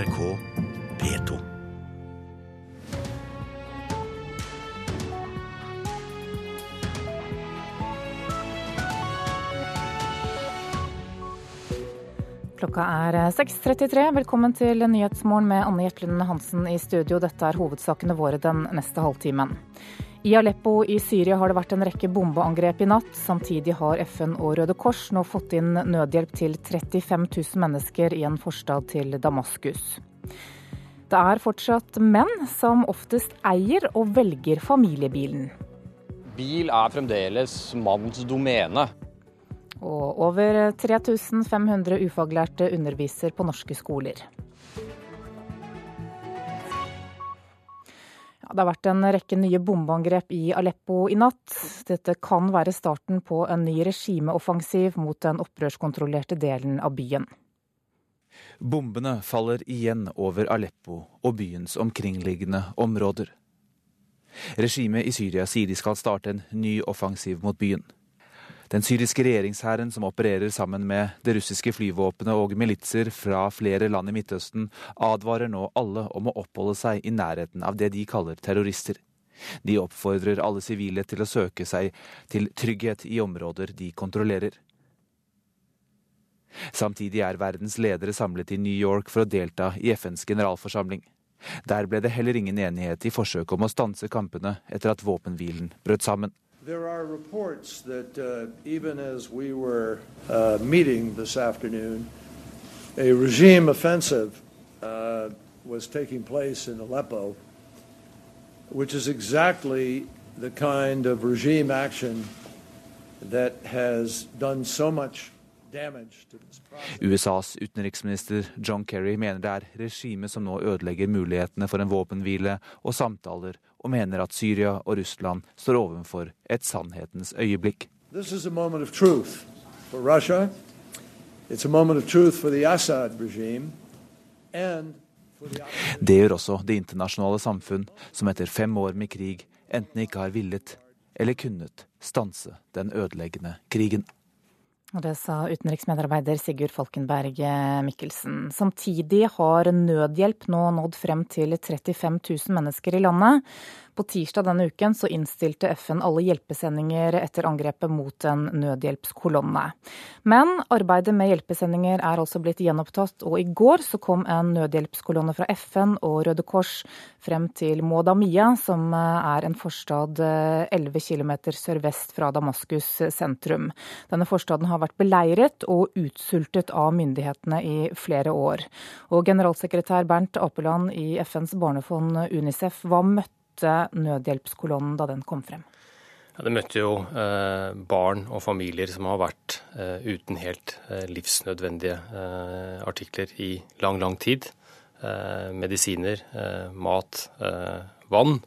NRK P2. Klokka er 6.33. Velkommen til Nyhetsmorgen med Anne Jetlund Hansen i studio. Dette er hovedsakene våre den neste halvtimen. I Aleppo i Syria har det vært en rekke bombeangrep i natt. Samtidig har FN og Røde Kors nå fått inn nødhjelp til 35 000 mennesker i en forstad til Damaskus. Det er fortsatt menn som oftest eier og velger familiebilen. Bil er fremdeles mannens domene. Og over 3500 ufaglærte underviser på norske skoler. Det har vært en rekke nye bombeangrep i Aleppo i natt. Dette kan være starten på en ny regimeoffensiv mot den opprørskontrollerte delen av byen. Bombene faller igjen over Aleppo og byens omkringliggende områder. Regimet i Syria sier de skal starte en ny offensiv mot byen. Den syriske regjeringshæren, som opererer sammen med det russiske flyvåpenet og militser fra flere land i Midtøsten, advarer nå alle om å oppholde seg i nærheten av det de kaller terrorister. De oppfordrer alle sivile til å søke seg til trygghet i områder de kontrollerer. Samtidig er verdens ledere samlet i New York for å delta i FNs generalforsamling. Der ble det heller ingen enighet i forsøket om å stanse kampene etter at våpenhvilen brøt sammen. There are reports that uh, even as we were uh, meeting this afternoon, a regime offensive uh, was taking place in Aleppo, which is exactly the kind of regime action that has done so much. USAs utenriksminister John Kerry mener det er regimet som nå ødelegger mulighetene for en våpenhvile og samtaler, og mener at Syria og Russland står overfor et sannhetens øyeblikk. Det gjør også det internasjonale samfunn, som etter fem år med krig enten ikke har villet eller kunnet stanse den ødeleggende krigen. Og Det sa utenriksmedarbeider Sigurd Falkenberg Mikkelsen. Samtidig har nødhjelp nå nådd frem til 35 000 mennesker i landet. På tirsdag denne uken så innstilte FN alle hjelpesendinger etter angrepet mot en nødhjelpskolonne. Men arbeidet med hjelpesendinger er altså blitt gjenopptatt, og i går så kom en nødhjelpskolonne fra FN og Røde Kors frem til Modamia, som er en forstad 11 km sørvest fra Damaskus sentrum. Denne forstaden har vært beleiret og utsultet av myndighetene i flere år. Og generalsekretær Bernt Apeland i FNs barnefond UNICEF, hva møtte nødhjelpskolonnen da den kom frem? Ja, det møtte jo eh, barn og familier som har vært eh, uten helt eh, livsnødvendige eh, artikler i lang, lang tid. Eh, medisiner, eh, mat, vann.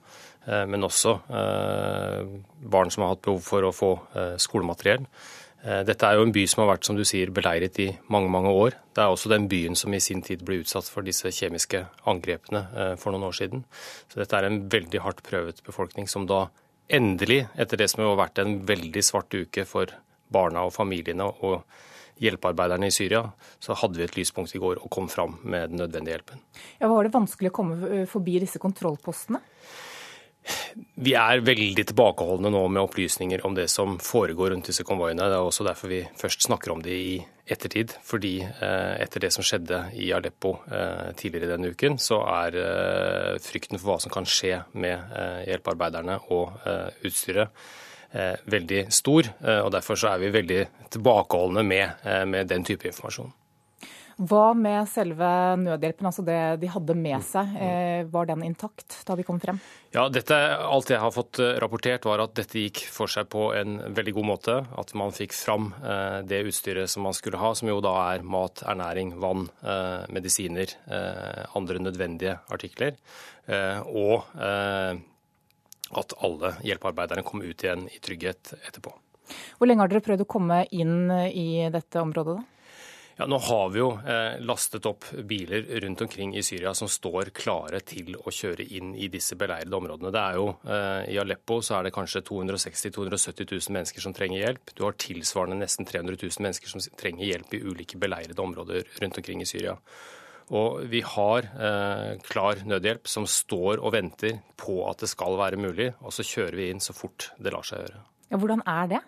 Men også barn som har hatt behov for å få skolemateriell. Dette er jo en by som har vært som du sier, beleiret i mange mange år. Det er også den byen som i sin tid ble utsatt for disse kjemiske angrepene for noen år siden. Så dette er en veldig hardt prøvet befolkning som da endelig, etter det som har vært en veldig svart uke for barna og familiene og hjelpearbeiderne i Syria, så hadde vi et lyspunkt i går og kom fram med den nødvendige hjelpen. Ja, Var det vanskelig å komme forbi disse kontrollpostene? Vi er veldig tilbakeholdne nå med opplysninger om det som foregår rundt disse konvoiene. Det er også derfor vi først snakker om det i ettertid. Fordi etter det som skjedde i Aleppo tidligere denne uken, så er frykten for hva som kan skje med hjelpearbeiderne og utstyret veldig stor. Og derfor så er vi veldig tilbakeholdne med, med den type informasjon. Hva med selve nødhjelpen, altså det de hadde med seg, var den intakt da de kom frem? Ja, dette, Alt jeg har fått rapportert, var at dette gikk for seg på en veldig god måte. At man fikk fram det utstyret som man skulle ha, som jo da er mat, ernæring, vann, medisiner, andre nødvendige artikler. Og at alle hjelpearbeiderne kom ut igjen i trygghet etterpå. Hvor lenge har dere prøvd å komme inn i dette området, da? Ja, Nå har vi jo eh, lastet opp biler rundt omkring i Syria som står klare til å kjøre inn i disse beleirede områdene. Det er jo, eh, I Aleppo så er det kanskje 260 000-270 000 mennesker som trenger hjelp. Du har tilsvarende nesten 300 000 mennesker som trenger hjelp i ulike beleirede områder rundt omkring i Syria. Og vi har eh, klar nødhjelp som står og venter på at det skal være mulig, og så kjører vi inn så fort det lar seg gjøre. Ja, hvordan er det?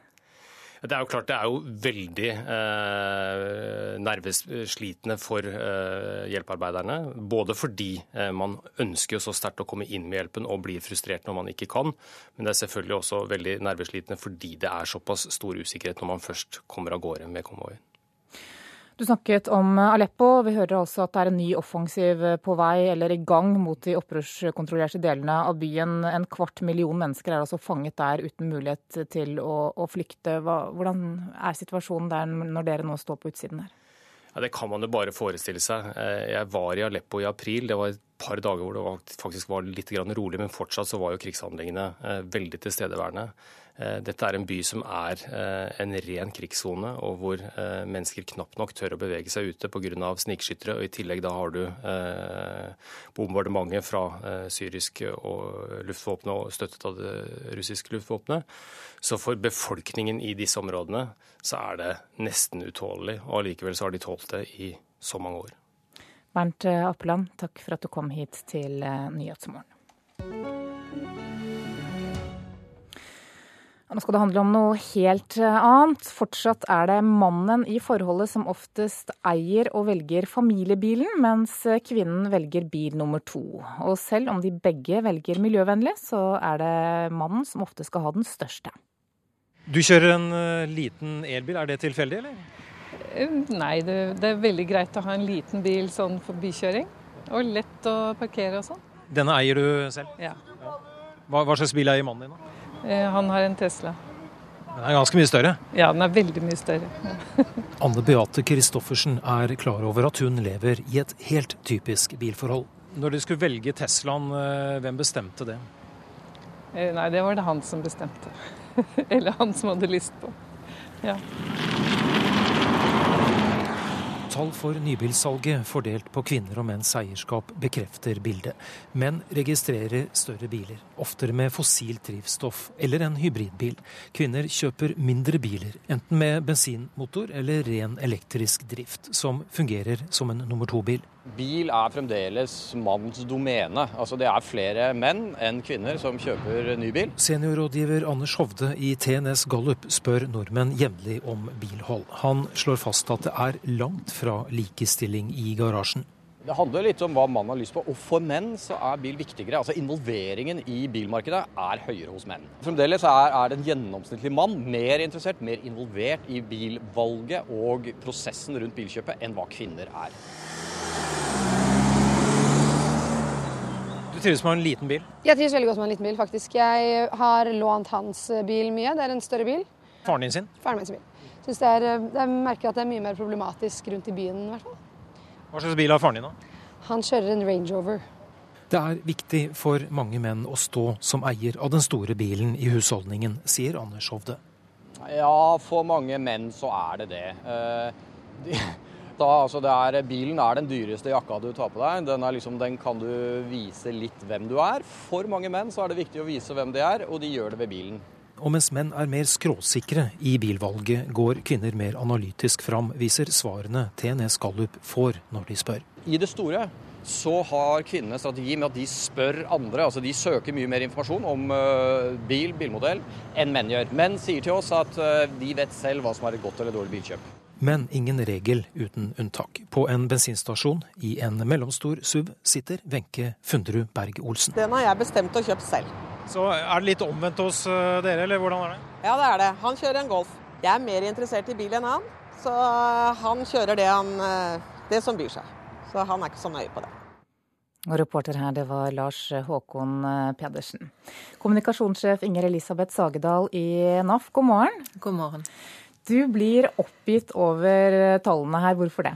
Det er jo klart det er jo veldig eh, nerveslitende for eh, hjelpearbeiderne. Både fordi eh, man ønsker så sterkt å komme inn med hjelpen og blir frustrert når man ikke kan. Men det er selvfølgelig også veldig nerveslitende fordi det er såpass stor usikkerhet når man først kommer av gårde med konvoien. Du snakket om Aleppo. Vi hører altså at det er en ny offensiv på vei eller i gang mot de opprørskontrollerte delene av byen. En kvart million mennesker er altså fanget der uten mulighet til å, å flykte. Hva, hvordan er situasjonen der når dere nå står på utsiden her? Ja, det kan man jo bare forestille seg. Eh, jeg var i Aleppo i april. Det var et par dager hvor det faktisk var litt rolig, men fortsatt så var jo krigshandlingene eh, veldig tilstedeværende. Eh, dette er en by som er eh, en ren krigssone, og hvor eh, mennesker knapt nok tør å bevege seg ute pga. snikskyttere. Og I tillegg da har du bombardementet fra syrisk luftvåpenet og støttet av det russiske luftvåpenet. Så for befolkningen i disse områdene så er det nesten utålelig. Og allikevel så har de tålt det i så mange år. Bernt Appeland, takk for at du kom hit til Nyhetsmorgen. Nå skal det handle om noe helt eh, annet. Fortsatt er det mannen i forholdet som oftest eier og velger familiebilen, mens kvinnen velger bil nummer to. Og selv om de begge velger miljøvennlig, så er det mannen som ofte skal ha den største. Du kjører en uh, liten elbil, er det tilfeldig, eller? Eh, nei, det, det, er veldig greit å ha en liten bil sånn for bykjøring. Og lett å parkere og sånn. Denne eier du selv? Ja. Hva, hva slags bil eier mannen din? da? Eh, han har en Tesla. Den er ganske mye større? Ja, den er veldig mye større. Anne Beate Christoffersen er klar over at hun lever i et helt typisk bilforhold. Når du skulle velge Teslaen, eh, hvem bestemte det? Eh, nei, det var det han som bestemte. Eller han som hadde lyst på. Ja. Tall for nybilsalget fordelt på kvinner og menns eierskap bekrefter bildet. Menn registrerer større biler, oftere med fossilt drivstoff eller en hybridbil. Kvinner kjøper mindre biler, enten med bensinmotor eller ren elektrisk drift, som fungerer som en nummer to-bil. Bil er fremdeles mannens domene. Altså Det er flere menn enn kvinner som kjøper ny bil. Seniorrådgiver Anders Hovde i TNS Gallup spør nordmenn jevnlig om bilhold. Han slår fast at det er langt fra likestilling i garasjen. Det handler litt om hva mann har lyst på, og for menn så er bil viktigere. Altså Involveringen i bilmarkedet er høyere hos menn. Fremdeles er, er den gjennomsnittlige mann mer interessert, mer involvert i bilvalget og prosessen rundt bilkjøpet enn hva kvinner er. Trives med en liten bil? Jeg trives veldig godt med en liten bil, faktisk. Jeg har lånt hans bil mye. Det er en større bil. Faren din sin? Faren min sin bil. Synes det er, jeg merker at det er mye mer problematisk rundt i byen, i hvert fall. Hva slags bil har faren din, da? Han kjører en Range Rover. Det er viktig for mange menn å stå som eier av den store bilen i husholdningen, sier Anders Hovde. Ja, for mange menn så er det det. Uh, de da, altså er, bilen er den dyreste jakka du tar på deg. Den, liksom, den, kan du vise litt hvem du er. For mange menn så er det viktig å vise hvem de er, og de gjør det ved bilen. Og mens menn er mer skråsikre i bilvalget, går kvinner mer analytisk fram, viser svarene TNS Gallup får når de spør. I det store så har kvinnene strategi med at de spør andre. altså De søker mye mer informasjon om uh, bil, bilmodell, enn menn gjør. Menn sier til oss at uh, de vet selv hva som er et godt eller dårlig bilkjøp. Men ingen regel uten unntak. På en bensinstasjon i en mellomstor SUV sitter Wenche Funderud Berg-Olsen. Den har jeg bestemt å kjøpe selv. Så er det litt omvendt hos eh, dere, eller hvordan er det? Ja, det er det. Han kjører en Golf. Jeg er mer interessert i bil enn han, så han kjører det, han, eh, det som byr seg. Så han er ikke så nøye på det. Og reporter her, det var Lars Håkon eh, Pedersen. Kommunikasjonssjef Inger Elisabeth Sagedal i NAF, god morgen. God morgen. Du blir oppgitt over tallene her. Hvorfor det?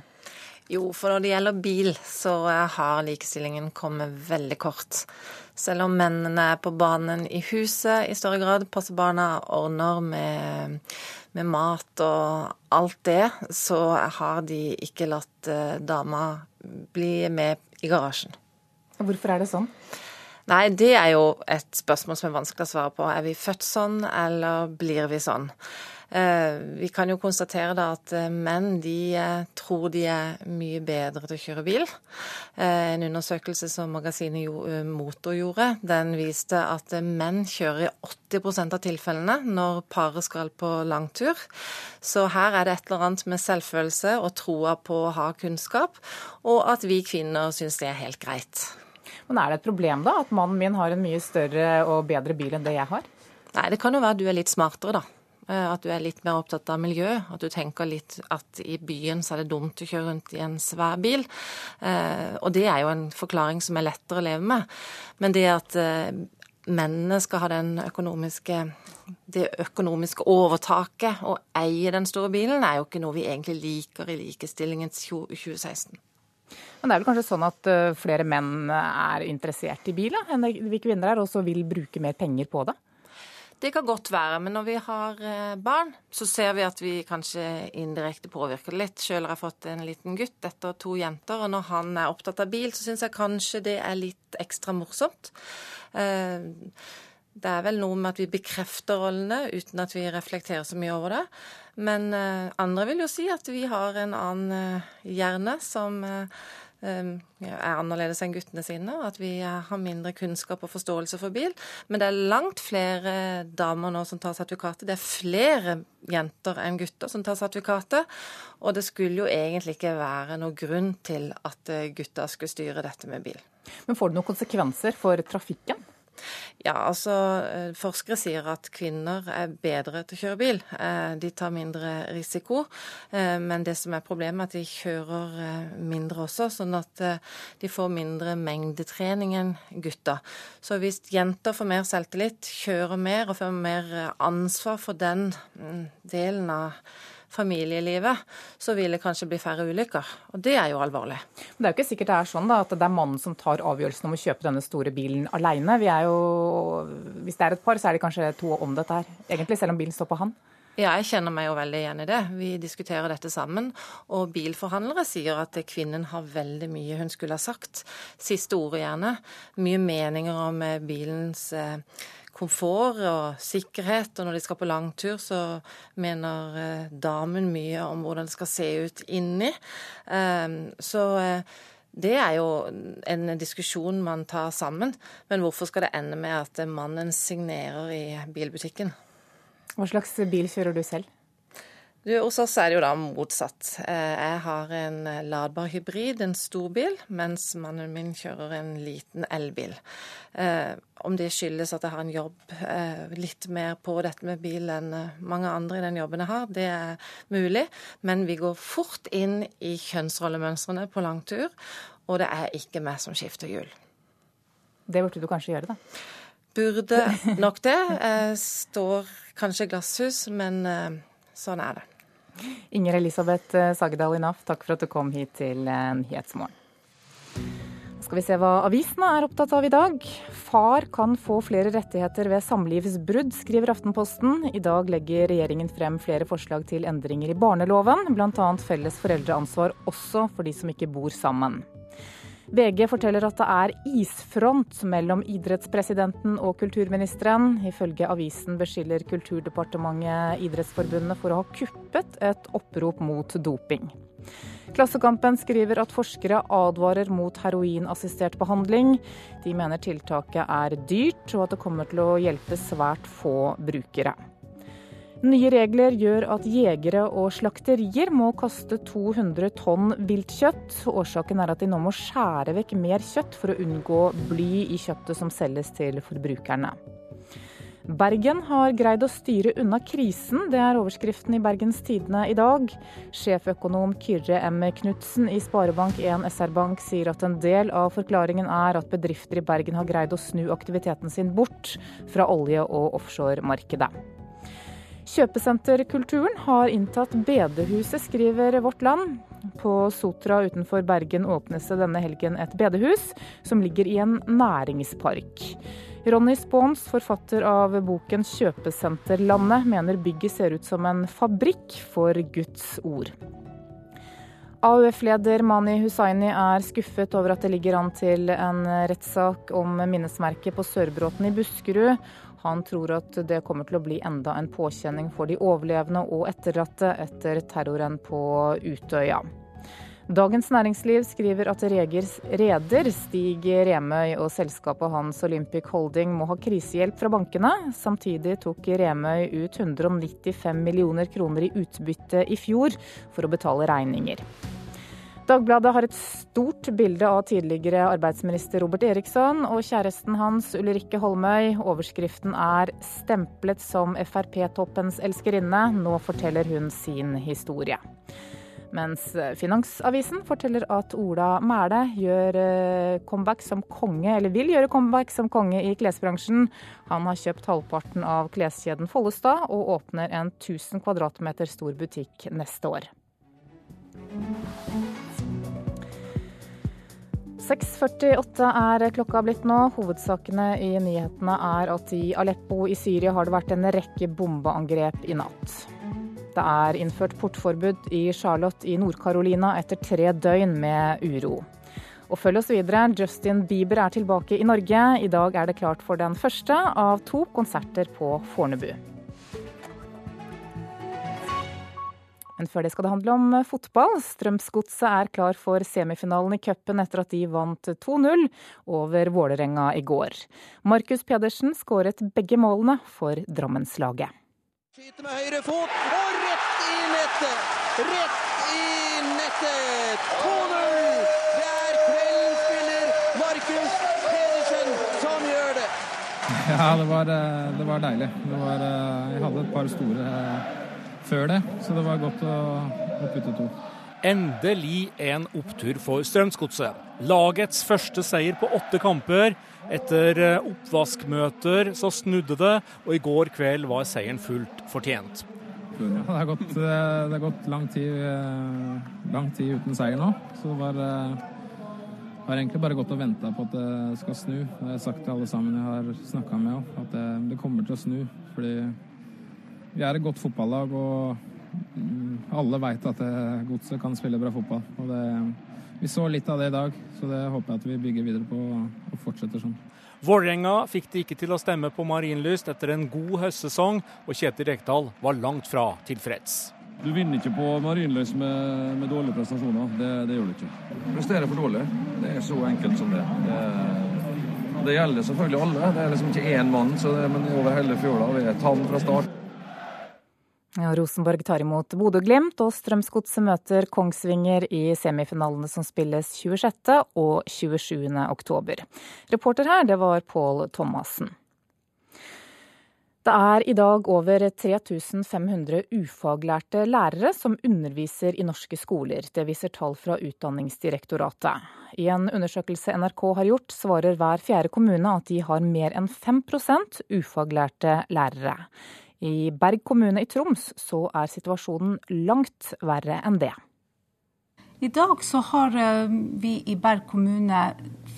Jo, for når det gjelder bil, så har likestillingen kommet veldig kort. Selv om mennene er på banen i huset i større grad, passer barna, ordner med, med mat og alt det, så har de ikke latt eh, dama bli med i garasjen. Hvorfor er det sånn? Nei, det er jo et spørsmål som er vanskelig å svare på. Er vi født sånn, eller blir vi sånn? Eh, vi kan jo konstatere da at eh, menn de eh, tror de er mye bedre til å kjøre bil. En undersøkelse som magasinet Motor gjorde, den viste at menn kjører i 80% av tilfellene når paret skal på langtur. Så her er det et eller annet med selvfølelse og troa på å ha kunnskap, og at vi kvinner syns det er helt greit. Men er det et problem da, at mannen min har en mye større og bedre bil enn det jeg har? Nei, det kan jo være at du er litt smartere, da. Eh, at du er litt mer opptatt av miljø. At du tenker litt at i byen så er det dumt å kjøre rundt i en svær bil. Eh, og det er jo en forklaring som er lettere å leve med. Men det at eh, mennene skal ha økonomiske, det økonomiske overtaket og eie den store bilen, er jo ikke noe vi egentlig liker i likestillingens 2016. Men det er vel kanskje sånn at flere menn er interessert i bil enn vi kvinner er, og så vil bruke mer penger på det? Det kan godt være, men når vi har eh, barn, så ser vi at vi kanskje indirekte påvirker det litt. Sjøl har jeg fått en liten gutt etter to jenter, og når han er opptatt av bil, så syns jeg kanskje det er litt ekstra morsomt. Eh, det er vel noe med at vi bekrefter rollene uten at vi reflekterer så mye over det. Men eh, andre vil jo si at vi har en annen hjerne som er annerledes enn guttene sine, og at vi eh, har mindre kunnskap og forståelse for bil. Men det er langt flere damer nå som tar sertifikatet. Det er flere jenter enn gutter som tar sertifikatet. Og det skulle jo egentlig ikke være noen grunn til at gutta gutter skulle styre dette med bil. Men får det noen konsekvenser for trafikken? Ja, altså eh, Forskere sier at kvinner er bedre til å kjøre bil. Eh, de tar mindre risiko. Eh, men det som er problemet, er at de kjører mindre også, sånn at de får mindre mengdetrening enn gutter. Så hvis jenter får mer selvtillit, kjører mer og får mer ansvar for den mm, delen av familielivet, så vil det kanskje bli færre ulykker. Og det er jo alvorlig. Men det er jo ikke sikkert det er sånn da, at det er mannen som tar avgjørelsen om å kjøpe denne store bilen alene. Vi er jo, hvis det er et par, så er det kanskje to om dette her, egentlig, selv om bilen står på han. Ja, jeg kjenner meg jo veldig igjen i det. Vi diskuterer dette sammen. Og bilforhandlere sier at kvinnen har veldig mye hun skulle ha sagt. Siste ordet, gjerne. Mye meninger om bilens eh, komfort og sikkerhet. Og når de skal på langtur, så mener eh, damen mye om hvordan det skal se ut inni. Ehm, så eh, det er jo en diskusjon man tar sammen. Men hvorfor skal det ende med at mannen signerer i bilbutikken? Hva slags bil kjører du selv? Du, hos oss er det jo da motsatt. Eh, jeg har en ladbar hybrid, en storbil, mens mannen min kjører en liten elbil. Eh, om det skyldes at jeg har en jobb eh, litt mer på dette med bil enn mange andre i den jobben jeg har, det er mulig. Men vi går fort inn i kjønnsrollemønstrene på langtur, og det er ikke meg som skifter hjul. Det burde du kanskje gjøre, da? Burde nok det. Jeg står kanskje i glasshus, men Sånn er det. Inger Elisabeth eh, Sagedal i NAF, takk for at du kom hit til eh, Nyhetsmorgen. Skal vi se hva avisene er opptatt av i dag. Far kan få flere rettigheter ved samlivsbrudd, skriver Aftenposten. I dag legger regjeringen frem flere forslag til endringer i barneloven, bl.a. felles foreldreansvar også for de som ikke bor sammen. VG forteller at det er isfront mellom idrettspresidenten og kulturministeren. Ifølge avisen beskylder Kulturdepartementet Idrettsforbundet for å ha kuppet et opprop mot doping. Klassekampen skriver at forskere advarer mot heroinassistert behandling. De mener tiltaket er dyrt, og at det kommer til å hjelpe svært få brukere. Nye regler gjør at jegere og slakterier må kaste 200 tonn viltkjøtt. Årsaken er at de nå må skjære vekk mer kjøtt for å unngå bly i kjøttet som selges til forbrukerne. Bergen har greid å styre unna krisen, det er overskriften i Bergens Tidende i dag. Sjeføkonom Kyrre M. Knutsen i Sparebank1 SR-Bank sier at en del av forklaringen er at bedrifter i Bergen har greid å snu aktiviteten sin bort fra olje- og offshoremarkedet. Kjøpesenterkulturen har inntatt bedehuset, skriver Vårt Land. På Sotra utenfor Bergen åpnes det denne helgen et bedehus, som ligger i en næringspark. Ronny Spons, forfatter av boken 'Kjøpesenterlandet', mener bygget ser ut som en fabrikk for Guds ord. AUF-leder Mani Hussaini er skuffet over at det ligger an til en rettssak om minnesmerket på Sørbråten i Buskerud. Han tror at det kommer til å bli enda en påkjenning for de overlevende og etterlatte etter terroren på Utøya. Dagens Næringsliv skriver at Regers reder Stig Remøy og selskapet hans Olympic Holding må ha krisehjelp fra bankene. Samtidig tok Remøy ut 195 millioner kroner i utbytte i fjor for å betale regninger. Dagbladet har et stort bilde av tidligere arbeidsminister Robert Eriksson og kjæresten hans Ulrikke Holmøy. Overskriften er 'Stemplet som Frp-toppens elskerinne'. Nå forteller hun sin historie. Mens Finansavisen forteller at Ola Mæle gjør eh, comeback som konge, eller vil gjøre comeback som konge i klesbransjen. Han har kjøpt halvparten av kleskjeden Follestad og åpner en 1000 kvadratmeter stor butikk neste år. 6.48 er klokka blitt nå. Hovedsakene i nyhetene er at i Aleppo i Syria har det vært en rekke bombeangrep i natt. Det er innført portforbud i Charlotte i Nord-Carolina etter tre døgn med uro. Og følg oss videre. Justin Bieber er tilbake i Norge. I dag er det klart for den første av to konserter på Fornebu. Men før det skal det handle om fotball. Strømsgodset er klar for semifinalen i cupen etter at de vant 2-0 over Vålerenga i går. Markus Pedersen skåret begge målene for Drammenslaget. Skyter med høyre fot og rett i nettet! Rett i nettet! 2-0! Det er kveldens spiller Markus Pedersen som gjør det. Ja, det var, eh, det var deilig. Det var, eh, jeg hadde et par store eh, før det, så det var godt å, å putte to. Endelig en opptur for Strømsgodset. Lagets første seier på åtte kamper. Etter eh, oppvaskmøter så snudde det, og i går kveld var seieren fullt fortjent. Ja, det, har gått, eh, det har gått lang tid, eh, lang tid, uten seier nå, så det var, har egentlig bare gått og venta på at det skal snu. Det har jeg sagt til alle sammen jeg har snakka med at det, det kommer til å snu. fordi vi er et godt fotballag, og alle veit at Godset kan spille bra fotball. Og det, vi så litt av det i dag, så det håper jeg at vi bygger videre på og fortsetter sånn. Vålerenga fikk det ikke til å stemme på Marienlyst etter en god høstsesong, og Kjetil Rekdal var langt fra tilfreds. Du vinner ikke på Marienlyst med, med, dårlige prestasjoner. Det, det, gjør du ikke. Presterer for dårlig. Det er så enkelt som det. det. Det, gjelder selvfølgelig alle. Det er liksom ikke én mann, det, men det er over hele fjøla. Vi er tann fra start. Ja, Rosenborg tar imot Bodø-Glimt, og Strømsgodset møter Kongsvinger i semifinalene som spilles 26. og 27. oktober. Reporter her, det var Pål Thomassen. Det er i dag over 3500 ufaglærte lærere som underviser i norske skoler. Det viser tall fra Utdanningsdirektoratet. I en undersøkelse NRK har gjort, svarer hver fjerde kommune at de har mer enn 5% ufaglærte lærere. I Berg kommune i Troms så er situasjonen langt verre enn det. I dag så har eh, vi i Berg kommune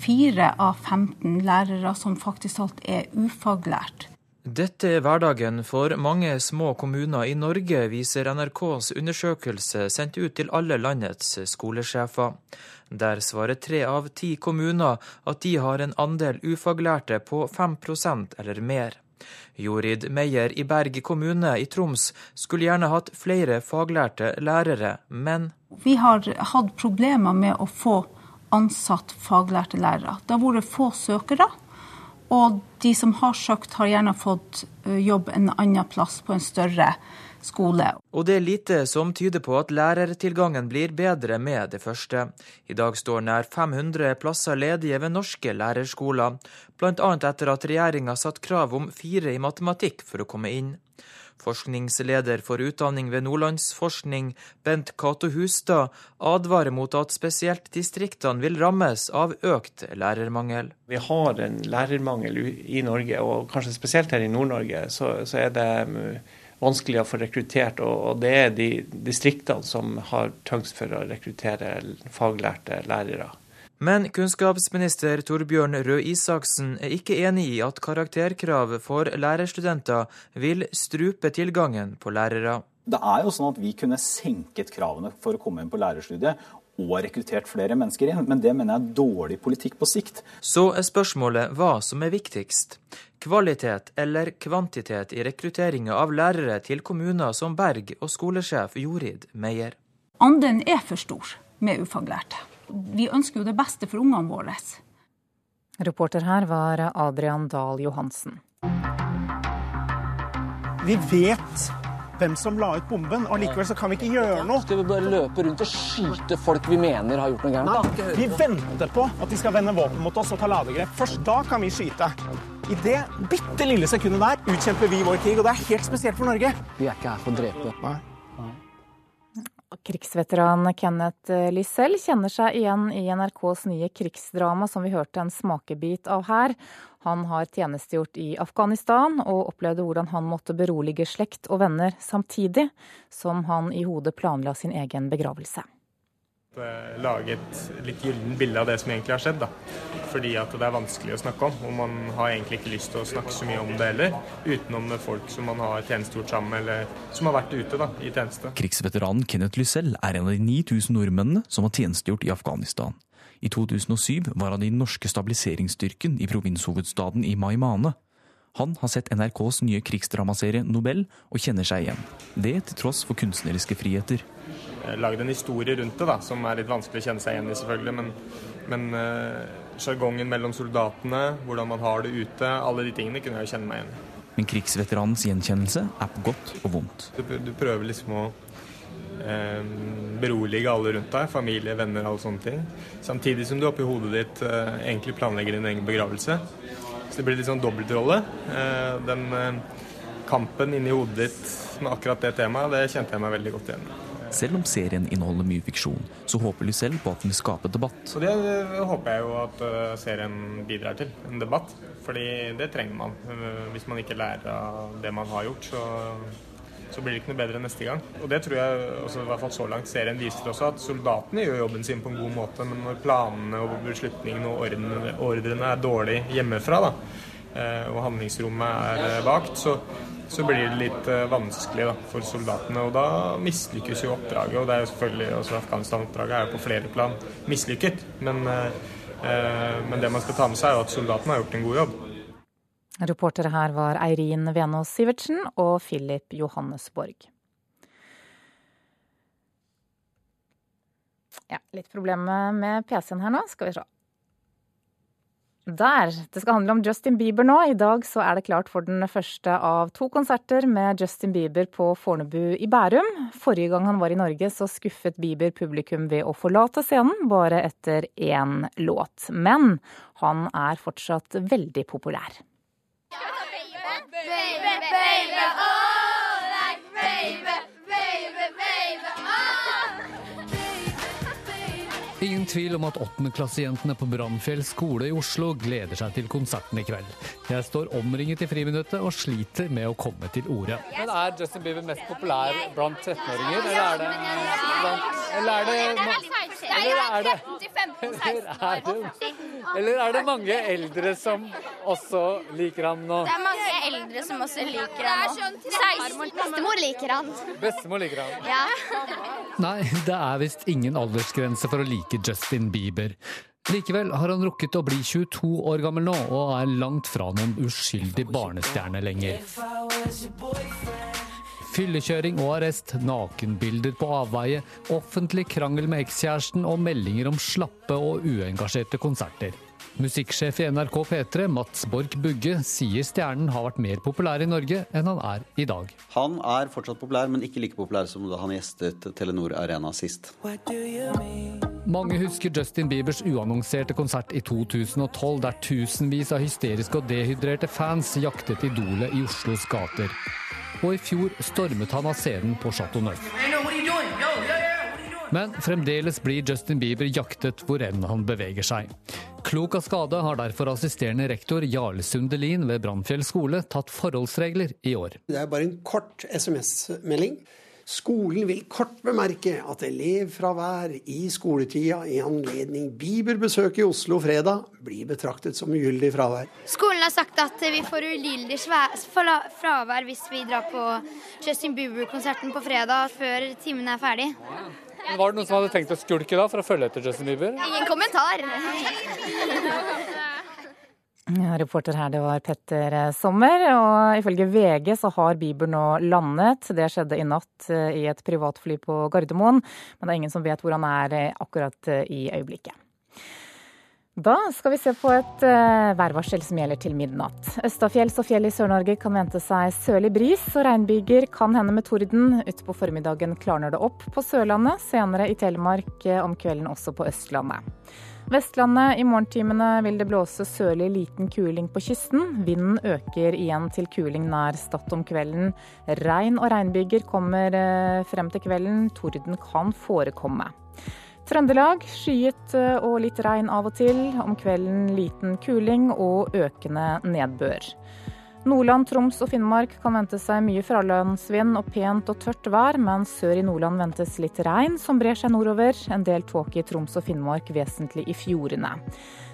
fire av 15 lærere som faktisk alt er ufaglært. Dette er hverdagen for mange små kommuner i Norge, viser NRKs undersøkelse sendt ut til alle landets skolesjefer. Der svarer tre av ti kommuner at de har en andel ufaglærte på 5% eller mer. Jorid Meyer i Berg kommune i Troms skulle gjerne hatt flere faglærte lærere, men Vi har hatt problemer med å få ansatt faglærte lærere. Det har vært få søkere. Og de som har søkt, har gjerne fått jobb en annen plass på en større skole. Og det er lite som tyder på at lærertilgangen blir bedre med det første. I dag står nær 500 plasser ledige ved norske lærerskoler, bl.a. etter at regjeringa satt krav om fire i matematikk for å komme inn. Forskningsleder for utdanning ved Nordlandsforskning, Bent Cato Hustad, advarer mot at spesielt distriktene vil rammes av økt lærermangel. Vi har en lærermangel i Norge, og kanskje spesielt her i Nord-Norge så, så er det vanskelig å få rekruttert, og det er de distriktene som har tyngst for å rekruttere faglærte lærere. Men kunnskapsminister Torbjørn Røe Isaksen er ikke enig i at karakterkrav for lærerstudenter vil strupe tilgangen på lærere. Det er jo sånn at Vi kunne senket kravene for å komme inn på lærerstudiet og har rekruttert flere mennesker inn, men det mener jeg er dårlig politikk på sikt. Så er spørsmålet hva som er viktigst. Kvalitet eller kvantitet i rekrutteringa av lærere til kommuner som Berg og skolesjef Jorid Meyer. Andelen er for stor med ufaglærte. Vi ønsker jo det beste for ungene våre. Reporter her var Adrian Dahl Johansen. Vi vet hvem som la ut bomben, og likevel så kan vi ikke gjøre noe. Skal vi bare løpe rundt og skyte folk vi mener har gjort noe gærent? Vi venter på at de skal vende våpen mot oss og ta ladegrep. Først da kan vi skyte. I det bitte lille sekundet der utkjemper vi vår krig, og det er helt spesielt for Norge. Vi er ikke her for å drepe. Nei. Krigsveteran Kenneth Lysell kjenner seg igjen i NRKs nye krigsdrama som vi hørte en smakebit av her. Han har tjenestegjort i Afghanistan og opplevde hvordan han måtte berolige slekt og venner samtidig som han i hodet planla sin egen begravelse. Lage et litt gyllent bilde av det som egentlig har skjedd. Da. Fordi at det er vanskelig å snakke om. Og man har egentlig ikke lyst til å snakke så mye om det heller. Utenom folk som man har tjenestegjort sammen med, eller som har vært ute da, i tjeneste. Krigsveteranen Kenneth Lysell er en av de 9000 nordmennene som har tjenestegjort i Afghanistan. I 2007 var han i den norske stabiliseringsstyrken i provinshovedstaden i Maimane. Han har sett NRKs nye krigsdramaserie Nobel og kjenner seg igjen. Det til tross for kunstneriske friheter. Lagd en historie rundt det, da, som er litt vanskelig å kjenne seg igjen i, selvfølgelig. Men, men sjargongen uh, mellom soldatene, hvordan man har det ute, alle de tingene kunne jeg kjenne meg igjen i. Men krigsveteranens gjenkjennelse er på godt og vondt. Du, du prøver liksom å eh, berolige alle rundt deg, familie, venner, alle sånne ting. Samtidig som du oppi hodet ditt eh, egentlig planlegger din egen begravelse. Så det blir litt sånn dobbeltrolle. Eh, den eh, kampen inni hodet ditt med akkurat det temaet, det kjente jeg meg veldig godt igjen i. Selv om serien inneholder mye fiksjon, så håper Lysell på at den vil skape debatt. Og det håper jeg jo at uh, serien bidrar til, en debatt. Fordi det trenger man. Uh, hvis man ikke lærer av det man har gjort, så, så blir det ikke noe bedre neste gang. Og det tror jeg også, i hvert fall så langt serien viser også, at soldatene gjør jobben sin på en god måte. Men når planene og beslutningene og ordrene, ordrene er dårlig hjemmefra, da, og handlingsrommet er vagt, så så blir det litt vanskelig da, for soldatene. Og da mislykkes jo oppdraget. Og det er jo selvfølgelig også Afghanistan-oppdraget er jo på flere plan mislykket. Men, eh, men, det man skal ta med seg, er at soldatene har gjort en god jobb. Reportere her var Eirin Venås Sivertsen og Philip Johannesborg. Ja, litt problemer med PC-en her nå. Skal vi se. Der. Det skal handle om Justin Bieber nå. I dag så er det klart for den første av to konserter med Justin Bieber på Fornebu i Bærum. Forrige gang han var i Norge så skuffet Bieber publikum ved å forlate scenen bare etter én låt. Men han er fortsatt veldig populær. Baby, baby, oh, like baby, baby, Ingen tvil om at åttendeklassejentene på Brannfjell skole i Oslo gleder seg til konserten i kveld. Jeg står omringet i friminuttet og sliter med å komme til orde. Men Er Justin Bieber mest populær blant 13-åringer, eller er det blant Eller er det Eller er det eller er det, er mange eldre som også liker han nå? Det er mange eldre som også liker han nå. 16. Bestemor liker han. Bestemor liker han. Ja. Nei, det er visst ingen aldersgrense for å like Justin Bieber. Likevel har han rukket å bli 22 år gammel nå, og er langt fra noen uskyldig barnestjerne lenger. Fyllekjøring og arrest, nakenbilder på avveie, offentlig krangel med ekskjæresten og meldinger om slappe og uengasjerte konserter. Musikksjef i NRK P3, Mats Borch Bugge, sier stjernen har vært mer populær i Norge enn han er i dag. Han er fortsatt populær, men ikke like populær som da han gjestet Telenor Arena sist. Mange husker Justin Biebers uannonserte konsert i 2012, der tusenvis av hysteriske og dehydrerte fans jaktet idolet i Oslos gater. Og i fjor stormet han av scenen på Chateau Neuf. Men fremdeles blir Justin Bieber jaktet hvor enn han beveger seg. Klok av skade har derfor assisterende rektor Jarle Sundelin ved Brannfjell skole tatt forholdsregler i år. Det er bare en kort SMS-melding. Skolen vil kort bemerke at elevfravær i skoletida i anledning Bieber-besøk i Oslo fredag blir betraktet som ugyldig fravær. Skolen har sagt at vi får ugyldig fravær hvis vi drar på Justin Bieber-konserten på fredag før timen er ferdig. Var det noen som hadde tenkt å skulke da, for å følge etter Justin Bieber? Ingen kommentar. Ja, reporter her, det var Petter eh, Sommer. Og ifølge VG så har Bieber nå landet. Det skjedde i natt eh, i et privatfly på Gardermoen. Men det er ingen som vet hvor han er eh, akkurat i øyeblikket. Da skal vi se på et værvarsel som gjelder til midnatt. Østafjells og fjell i Sør-Norge kan vente seg sørlig bris, og regnbyger kan hende med torden. Utpå formiddagen klarner det opp på Sørlandet, senere i Telemark, om kvelden også på Østlandet. Vestlandet i morgentimene vil det blåse sørlig liten kuling på kysten. Vinden øker igjen til kuling nær Stad om kvelden. Regn og regnbyger kommer eh, frem til kvelden. Torden kan forekomme. Trøndelag skyet eh, og litt regn av og til. Om kvelden liten kuling og økende nedbør. Nordland, Troms og Finnmark kan vente seg mye fralandsvind og pent og tørt vær, men sør i Nordland ventes litt regn som brer seg nordover. En del tåke i Troms og Finnmark, vesentlig i fjordene.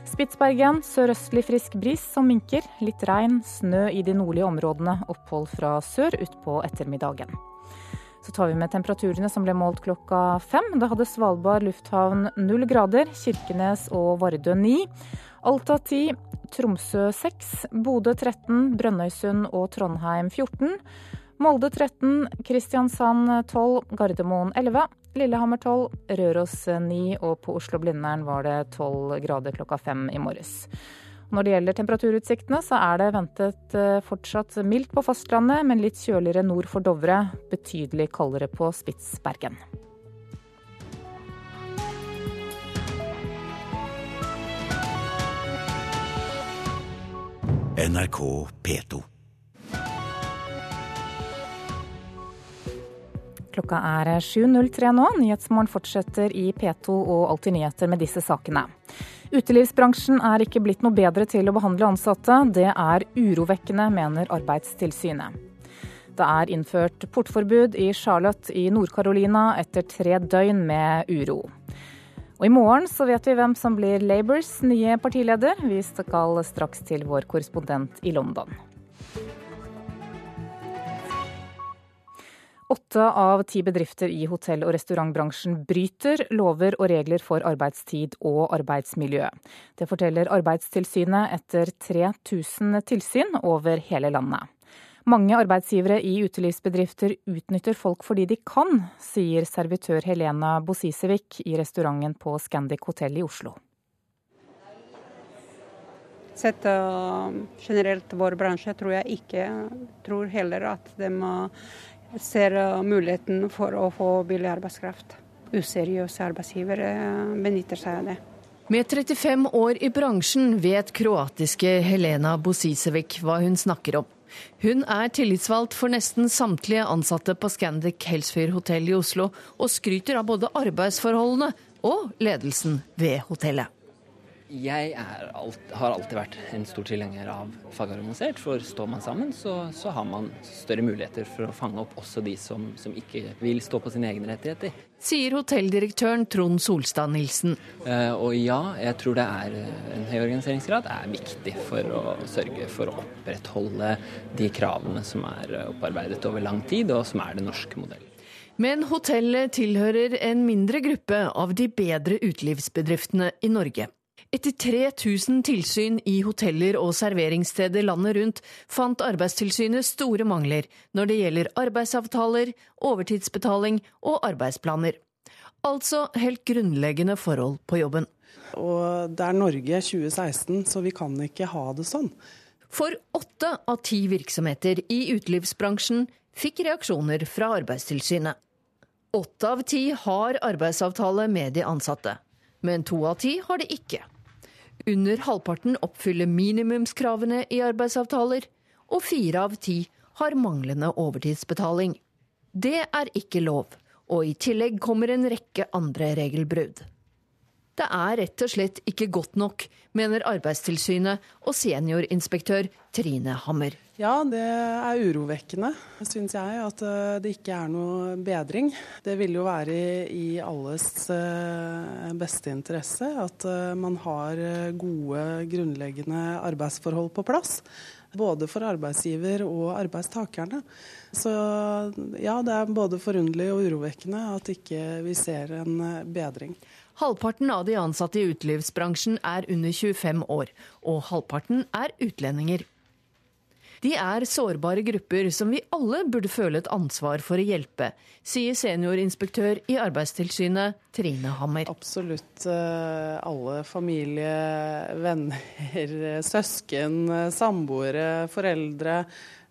Spitsbergen sørøstlig frisk bris som minker. Litt regn, snø i de nordlige områdene. Opphold fra sør utpå ettermiddagen. Så tar vi med temperaturene som ble målt klokka fem. Da hadde Svalbard lufthavn null grader, Kirkenes og Vardø ni. Alta 10, Tromsø 6, Bodø 13, Brønnøysund og Trondheim 14. Molde 13, Kristiansand 12, Gardermoen 11, Lillehammer 12, Røros 9 og på Oslo-Blindern var det 12 grader klokka fem i morges. Når det gjelder temperaturutsiktene, så er det ventet eh, fortsatt mildt på fastlandet, men litt kjøligere nord for Dovre. Betydelig kaldere på Spitsbergen. NRK P2. Klokka er 7.03 nå. Nyhetsmorgen fortsetter i P2 og Alltid nyheter med disse sakene. Utelivsbransjen er ikke blitt noe bedre til å behandle ansatte. Det er urovekkende, mener Arbeidstilsynet. Det er innført portforbud i Charlotte i Nord-Carolina etter tre døgn med uro. Og i morgen så vet vi hvem som blir Labours nye partileder. Vi skal straks til vår korrespondent i London. Åtte av ti bedrifter i hotell- og restaurantbransjen bryter lover og regler for arbeidstid og arbeidsmiljø. Det forteller Arbeidstilsynet etter 3000 tilsyn over hele landet. Mange arbeidsgivere i utelivsbedrifter utnytter folk fordi de kan, sier servitør Helena Bosisevik i restauranten på Scandic hotell i Oslo. Sett uh, generelt vår bransje tror jeg ikke tror heller at de uh, ser uh, muligheten for å få billig arbeidskraft. Useriøse arbeidsgivere benytter seg av det. Med 35 år i bransjen vet kroatiske Helena Bosisevic hva hun snakker om. Hun er tillitsvalgt for nesten samtlige ansatte på Scandic Helsfyr hotell i Oslo, og skryter av både arbeidsforholdene og ledelsen ved hotellet. Jeg alt, har alltid vært en stor tilhenger av fagorganisert. For står man sammen, så, så, har man større muligheter for å fange opp også de som, som ikke vil stå på sine egne rettigheter. Sier hotelldirektøren Trond Solstad Nilsen. Uh, og ja, jeg tror det er eh, en høy organiseringsgrad er viktig for å sørge for å opprettholde de kravene som er opparbeidet over lang tid, og som er den norske modellen. Men hotellet tilhører en mindre gruppe av de bedre utelivsbedriftene i Norge. Etter 3000 tilsyn i hoteller og serveringssteder landet rundt, fant Arbeidstilsynet store mangler når det gjelder arbeidsavtaler, overtidsbetaling og arbeidsplaner. Altså helt grunnleggende forhold på jobben. Og det er Norge 2016, så vi kan ikke ha det sånn. For åtte av ti virksomheter i utelivsbransjen fikk reaksjoner fra Arbeidstilsynet. Åtte av ti har arbeidsavtale med de ansatte, men to av ti har det ikke. Under halvparten oppfyller minimumskravene i arbeidsavtaler, og fire av ti har manglende overtidsbetaling. Det er ikke lov, og i tillegg kommer en rekke andre regelbrudd. Det er rett og slett ikke godt nok, mener Arbeidstilsynet og seniorinspektør Trine Hammer. Ja, det er urovekkende, syns jeg, at eh, det ikke er noe bedring. Det vil jo være i alles eh, beste interesse at eh, man har gode, grunnleggende arbeidsforhold på plass. Både for arbeidsgiver og arbeidstakerne. Så ja, det er både forunderlig og urovekkende at ikke vi ser en bedring. Halvparten av de ansatte i utelivsbransjen er under 25 år, og halvparten er utlendinger. De er sårbare grupper som vi alle burde føle et ansvar for å hjelpe, sier seniorinspektør i Arbeidstilsynet Trine Hammer. Absolutt eh, alle familie, venner, søsken, samboere, foreldre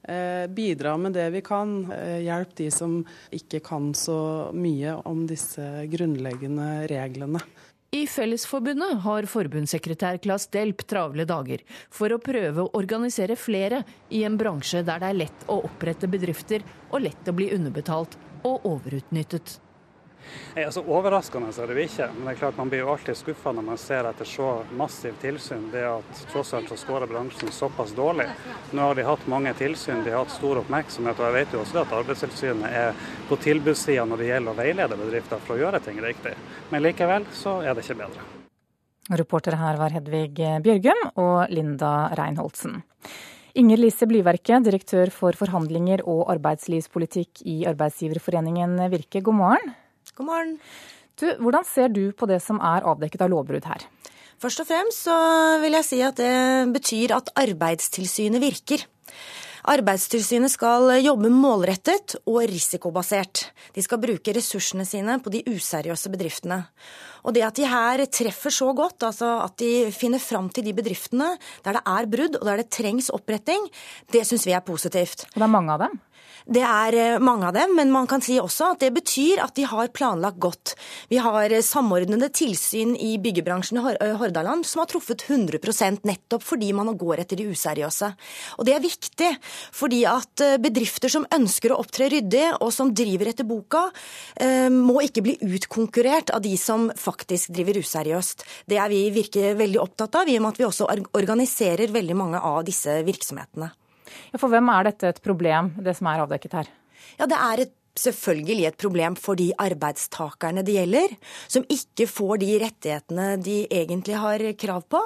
Eh, bidra med det vi kan. Eh, hjelp de som ikke kan så mye om disse grunnleggende reglene. I Fellesforbundet har forbundssekretær Claes Delp travle dager for å prøve å organisere flere i en bransje der det er lett å opprette bedrifter og lett å bli underbetalt og overutnyttet. Nei, altså Overraskende er det ikke, men det er klart man blir jo alltid skuffa når man ser etter så massiv tilsyn, det at tross alt så skårer bransjen såpass dårlig. Nå har de hatt mange tilsyn, de har hatt stor oppmerksomhet, og jeg vet jo også at Arbeidstilsynet er på tilbudssida når det gjelder å veilede bedrifter for å gjøre ting riktig. Men likevel så er det ikke bedre. Reportere her var Hedvig Bjørgum og Linda Reinholdsen. Inger Lise Blyverke, direktør for forhandlinger og arbeidslivspolitikk i Arbeidsgiverforeningen Virke, god morgen. God morgen. Du, hvordan ser du på det som er avdekket av lovbrudd her? Først og fremst så vil jeg si at det betyr at Arbeidstilsynet virker. Arbeidstilsynet skal jobbe målrettet og risikobasert. De skal bruke ressursene sine på de useriøse bedriftene. Og det at de her treffer så godt, altså at de finner fram til de bedriftene der det er brudd og der det trengs oppretting, det syns vi er positivt. Og det er mange av dem? Det er eh, mange av dem, men man kan si også at det betyr at de har planlagt godt. Vi har eh, samordnede tilsyn i byggebransjen i eh, Hordaland som har truffet 100% nettopp fordi man går etter de useriøse. Og det er viktig, fordi at bedrifter som ønsker å opptre ryddig og som driver etter boka, må ikke bli utkonkurrert av de som faktisk driver useriøst. Det er vi virker veldig opptatt av, i og med at vi også organiserer veldig mange av disse virksomhetene. Ja, for hvem er dette et problem, det som er avdekket her? Ja, det er et selvfølgelig et problem for de arbeidstakerne det gjelder, som ikke får de rettighetene de egentlig har krav på.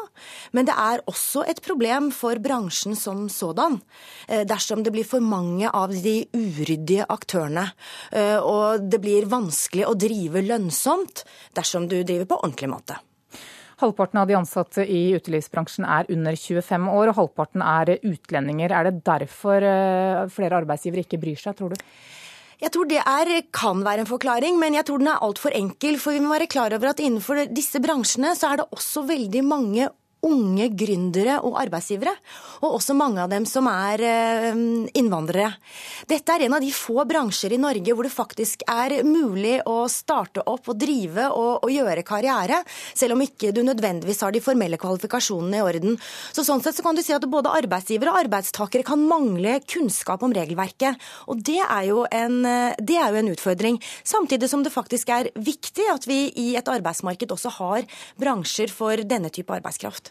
Men det er også et problem for bransjen som sådan, eh, dersom det blir for mange av de uryddige aktørene. Eh, og det blir vanskelig å drive lønnsomt dersom du driver på ordentlig måte. Halvparten av de ansatte i utelivsbransjen er under 25 år, og halvparten er utlendinger. Er det derfor eh, flere arbeidsgivere ikke bryr seg, tror du? Jeg tror det er, kan være en forklaring, men jeg tror den er altfor enkel. For vi må være klar over at innenfor disse bransjene så er det også veldig mange unge gründere og arbeidsgivere, og også mange av dem som er eh, innvandrere. Dette er en av de få bransjer i Norge hvor det faktisk er mulig å starte opp og drive og, og gjøre karriere, selv om ikke du nødvendigvis har de formelle kvalifikasjonene i orden. Så Sånn sett så kan du si at både arbeidsgivere og arbeidstakere kan mangle kunnskap om regelverket. Og det er jo en, det er jo en utfordring. Samtidig som det faktisk er viktig at vi i et arbeidsmarked også har bransjer for denne type arbeidskraft.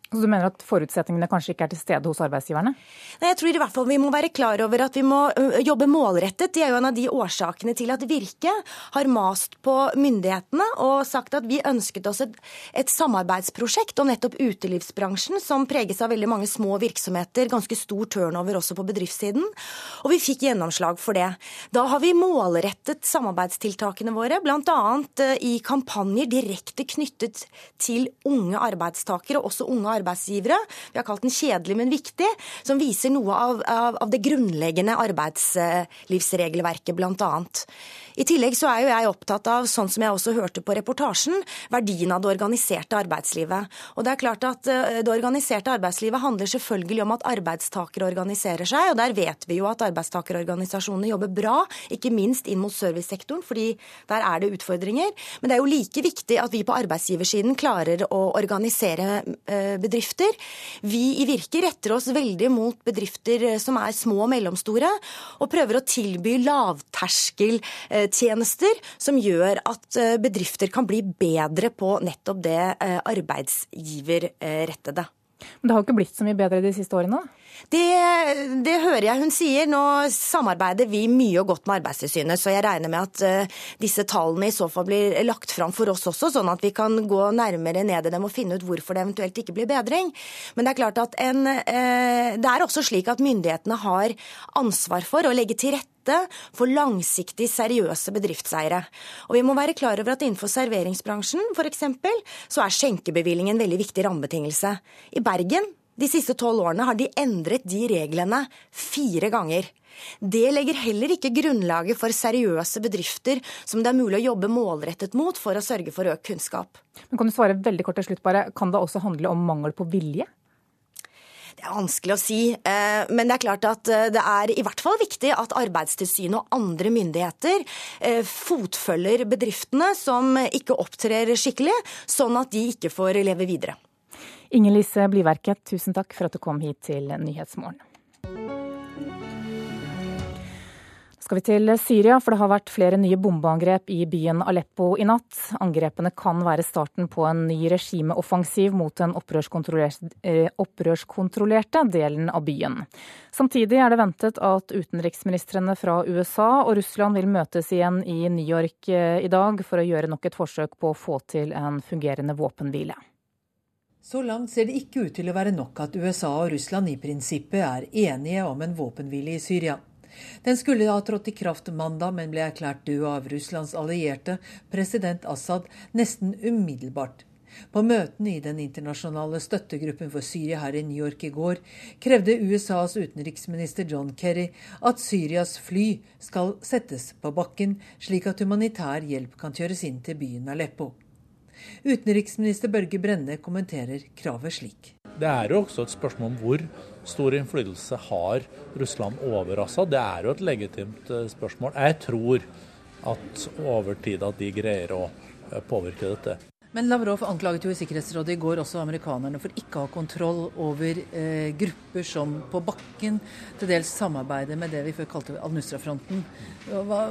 Så du mener at forutsetningene kanskje ikke er til stede hos arbeidsgiverne? Nei, jeg tror i hvert fall vi må være klar over at vi må jobbe målrettet. Det er jo en av de årsakene til at Virke har mast på myndighetene og sagt at vi ønsket oss et, et samarbeidsprosjekt om nettopp utelivsbransjen, som preges av veldig mange små virksomheter, ganske stor turnover også på bedriftssiden. Og vi fikk gjennomslag for det. Da har vi målrettet samarbeidstiltakene våre, bl.a. i kampanjer direkte knyttet til unge arbeidstakere, også unge arbeidstakere arbeidsgivere. Vi har kalt den kjedelig, men viktig, som viser noe av, av, av det grunnleggende arbeidslivsregelverket, bl.a. I tillegg så er jo jeg opptatt av, sånn som jeg også hørte på reportasjen, verdien av det organiserte arbeidslivet. Og det er klart at eh, Det organiserte arbeidslivet handler selvfølgelig om at arbeidstakere organiserer seg, og der vet vi jo at arbeidstakerorganisasjonene jobber bra, ikke minst inn mot servicesektoren, fordi der er det utfordringer. Men det er jo like viktig at vi på arbeidsgiversiden klarer å organisere bedrifter eh. Vi i Virke retter oss veldig mot bedrifter som er små og mellomstore, og prøver å tilby lavterskeltjenester som gjør at bedrifter kan bli bedre på nettopp det arbeidsgiverrettede. Men det har jo ikke blitt så mye bedre de siste årene? Det, det, hører jeg hun sier. Nå samarbeider vi mye og godt med Arbeidstilsynet, så jeg regner med at uh, disse tallene i så fall blir lagt fram for oss også, sånn at vi kan gå nærmere ned i dem og finne ut hvorfor det eventuelt ikke blir bedring. Men det er klart at en, uh, det er også slik at myndighetene har ansvar for å legge til rette for langsiktig seriøse bedriftseiere. Og vi må være klar over at innenfor serveringsbransjen f.eks. så er skjenkebevillingen en veldig viktig rammebetingelse. I Bergen de siste tolv årene har de endret de reglene fire ganger. Det legger heller ikke grunnlaget for seriøse bedrifter som det er mulig å jobbe målrettet mot for å sørge for økt kunnskap. Men kan du svare veldig kort til slutt bare, Kan det også handle om mangel på vilje? Det er vanskelig å si, eh, men det er klart at eh, det er i hvert fall viktig at Arbeidstilsynet og andre myndigheter eh, fotfølger bedriftene som ikke opptrer skikkelig, sånn at de ikke får leve videre. Inger Lise Bliverket, tusen takk for at du kom hit til Nyhetsmorgen. skal vi til Syria, for det har vært flere nye bombeangrep i byen Aleppo i natt. Angrepene kan være starten på en ny regimeoffensiv mot den eh, opprørskontrollerte delen av byen. Samtidig er det ventet at utenriksministrene fra USA og Russland vil møtes igjen i New York eh, i dag for å gjøre nok et forsøk på å få til en fungerende våpenhvile. Så langt ser det ikke ut til å være nok at USA og Russland i prinsippet er enige om en våpenhvile i Syria. Den skulle ha trådt i kraft mandag, men ble erklært død av Russlands allierte, president Assad, nesten umiddelbart. På møtene i den internasjonale støttegruppen for Syria her i New York i går krevde USAs utenriksminister John Kerry at Syrias fly skal settes på bakken, slik at humanitær hjelp kan kjøres inn til byen Aleppo. Utenriksminister Børge Brende kommenterer kravet slik. Det er jo også et spørsmål om hvor stor innflytelse har Russland over Assad. Det er jo et legitimt eh, spørsmål. Jeg tror at over tid at de greier å eh, påvirke dette. Men Lavrov anklaget jo i Sikkerhetsrådet i går også amerikanerne for ikke å ha kontroll over eh, grupper som på bakken til dels samarbeider med det vi før kalte Al-Nusra-fronten. Hva,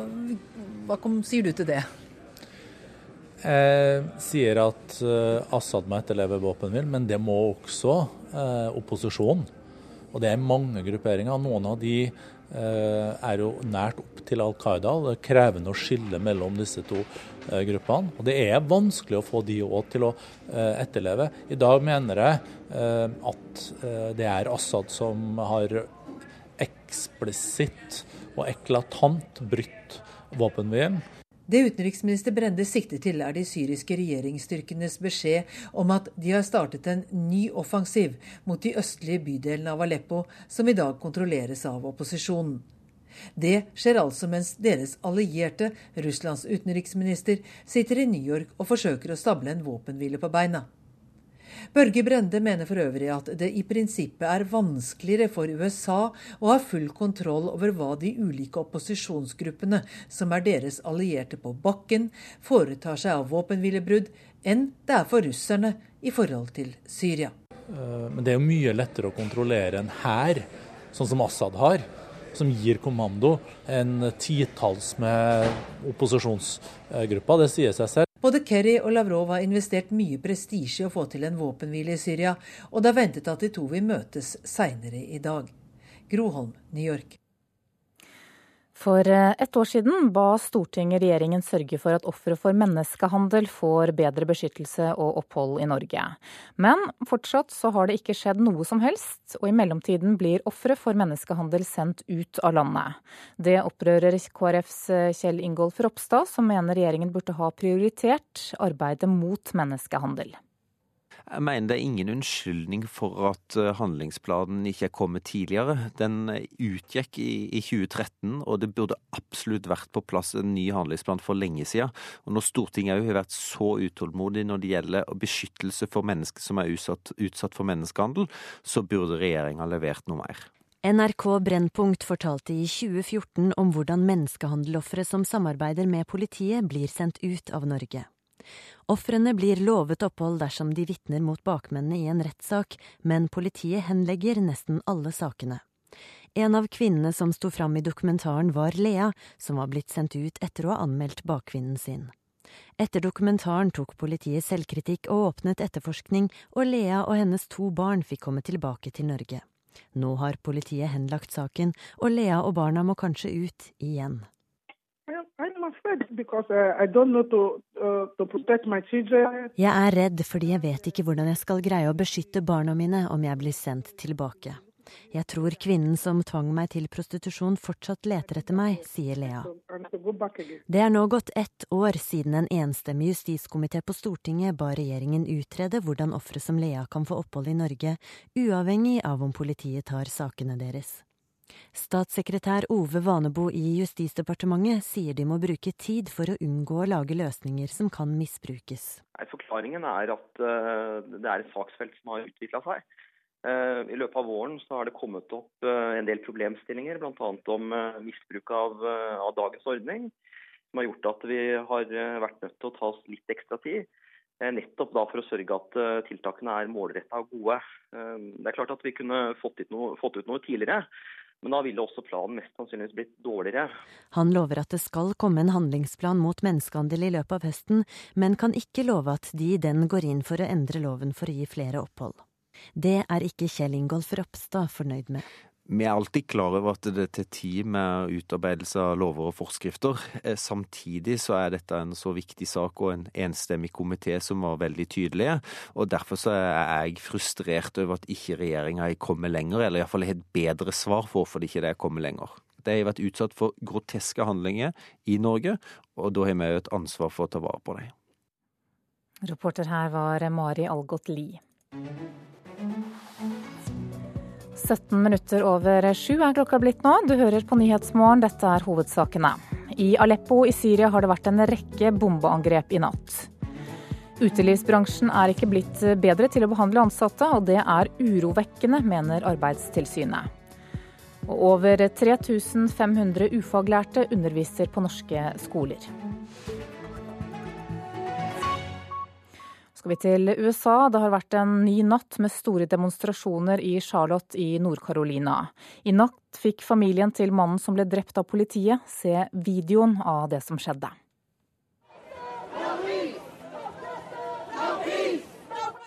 hva kom, sier du til det? Jeg sier at eh, Assad må etterleve våpenhvilen, men det må også eh, opposisjonen. Og det er mange grupperinger. Noen av de uh, er jo nært opp til Al Qaida. Det er krevende å skille mellom disse to gruppene. Og det er vanskelig å få de òg til å etterleve. I dag mener jeg at det er Assad som har eksplisitt og eklatant brutt våpenhvilen. Det utenriksminister Brende sikter til, er de syriske regjeringsstyrkenes beskjed om at de har startet en ny offensiv mot de østlige bydelene av Aleppo, som i dag kontrolleres av opposisjonen. Det skjer altså mens deres allierte, Russlands utenriksminister, sitter i New York og forsøker å stable en våpenhvile på beina. Børge Brende mener for øvrig at det i prinsippet er vanskeligere for USA å ha full kontroll over hva de ulike opposisjonsgruppene, som er deres allierte på bakken, foretar seg av våpenhvilebrudd, enn det er for russerne i forhold til Syria. Eh, men det er jo mye lettere å kontrollere en hær, sånn som Assad har, som gir kommando, enn titalls med opposisjonsgrupper. Det sier seg selv. Både Kerry og Lavrov har investert mye prestisje i å få til en våpenhvile i Syria, og det er ventet at de to vil møtes seinere i dag. Groholm, New York. For eh, ett år siden ba Stortinget regjeringen sørge for at ofre for menneskehandel får bedre beskyttelse og opphold i Norge. Men fortsatt så har det ikke skjedd noe som helst, og i mellomtiden blir ofre for menneskehandel sendt ut av landet. Det opprører KrFs eh, Kjell Ingolf Ropstad, som mener regjeringen burde ha prioritert arbeidet mot menneskehandel. Jeg mener det er ingen unnskyldning for at eh, handlingsplanen ikke er kommet tidligere. Den utgikk i, i 2013, og det burde absolutt vært på plass en ny handlingsplan for lenge siden. Og når Stortinget òg har vært så utålmodig når det gjelder beskyttelse for mennesker som er utsatt, utsatt for menneskehandel, så burde regjeringa levert noe mer. NRK Brennpunkt fortalte i 2014 om hvordan menneskehandelofre som samarbeider med politiet, blir sendt ut av Norge. Ofrene blir lovet opphold dersom de vitner mot bakmennene i en rettssak, men politiet henlegger nesten alle sakene. En av kvinnene som sto fram i dokumentaren var Lea, som var blitt sendt ut etter å ha anmeldt bakkvinnen sin. Etter dokumentaren tok politiet selvkritikk og åpnet etterforskning, og Lea og hennes to barn fikk komme tilbake til Norge. Nå har politiet henlagt saken, og Lea og barna må kanskje ut igjen. Jeg er redd fordi jeg vet ikke hvordan jeg skal greie å beskytte barna mine om jeg blir sendt tilbake. Jeg tror kvinnen som tvang meg til prostitusjon fortsatt leter etter meg, sier Lea. Det er nå gått ett år siden en enstemmig justiskomité på Stortinget ba regjeringen utrede hvordan ofre som Lea kan få opphold i Norge, uavhengig av om politiet tar sakene deres. Statssekretær Ove Vanebo i Justisdepartementet sier de må bruke tid for å unngå å lage løsninger som kan misbrukes. Forklaringen er at eh, det er et saksfelt som har utvikla seg. Eh, I løpet av våren har det kommet opp eh, en del problemstillinger, bl.a. om misbruk av, av, dagens ordning. Som har gjort at vi har vært nødt til å ta oss litt ekstra tid. Nettopp for å sørge at tiltakene er målretta og gode. Det er klart at vi kunne fått ut, noe, fått ut noe tidligere. Men da ville også planen mest sannsynligvis blitt dårligere. Han lover at det skal komme en handlingsplan mot menneskehandel i løpet av høsten, men kan ikke love at de i den går inn for å endre loven for å gi flere opphold. Det er ikke Kjell Ingolf Ropstad fornøyd med. Vi er alltid klar over at det tar tid med utarbeidelse av lover og forskrifter. Eh, samtidig så er dette en så viktig sak og en enstemmig komité som var veldig tydelige. og Derfor så er jeg frustrert over at ikke regjeringa har kommet lenger, eller iallfall har et bedre svar for hvorfor det ikke er kommet lenger. De har vært utsatt for groteske handlinger i Norge, og da har vi et ansvar for å ta vare på dem. Reporter her var Mari Algot Lie. 17 minutter over sju er klokka blitt nå. Du hører på Nyhetsmorgen, dette er hovedsakene. I Aleppo i Syria har det vært en rekke bombeangrep i natt. Utelivsbransjen er ikke blitt bedre til å behandle ansatte, og det er urovekkende, mener Arbeidstilsynet. Og over 3500 ufaglærte underviser på norske skoler. Skal vi til USA. Det har vært en ny natt med store demonstrasjoner i Charlotte i Nord-Carolina. I natt fikk familien til mannen som ble drept av politiet, se videoen av det som skjedde.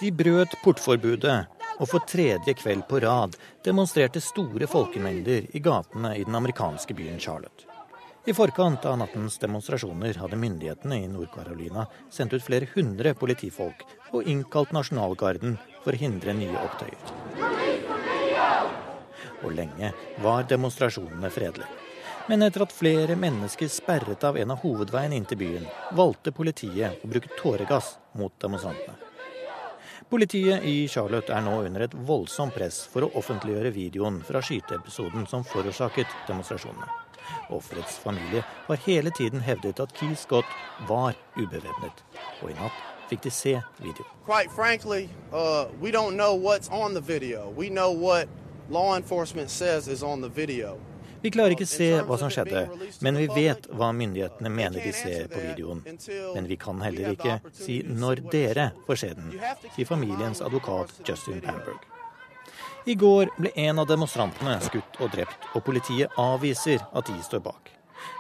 De brøt portforbudet, og for tredje kveld på rad demonstrerte store folkemengder i gatene i den amerikanske byen Charlotte. I forkant av nattens demonstrasjoner hadde myndighetene i Nord-Carolina sendt ut flere hundre politifolk og innkalt nasjonalgarden for å hindre nye opptøyer. Og lenge var demonstrasjonene fredelige. Men etter at flere mennesker sperret av en av hovedveiene inn til byen, valgte politiet å bruke tåregass mot demonstrantene. Politiet i Charlotte er nå under et voldsomt press for å offentliggjøre videoen fra skyteepisoden som forårsaket demonstrasjonene. Offerets familie har hele tiden hevdet at Key Scott var ubevæpnet, og i natt fikk de se video. Frankly, uh, video. Vi klarer ikke se hva som skjedde, men vi vet hva myndighetene mener de ser på videoen. Men vi kan heller ikke si når dere får se den, sier familiens advokat Justin Bamberg. I går ble en av demonstrantene skutt og drept, og politiet avviser at de står bak.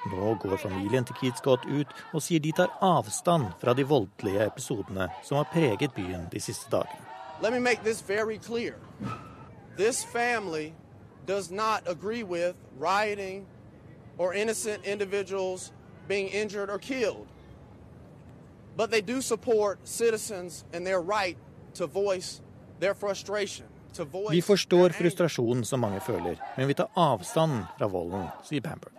Nå går familien til Keith Scott ut og sier de tar avstand fra de voldelige episodene som har preget byen de siste dagene. Let me make this very clear. This family does not agree with rioting or innocent individuals being injured or killed. But they do support citizens and their right to voice their frustration. Vi forstår frustrasjonen som mange føler, men vi tar avstand fra volden, sier Bamberg.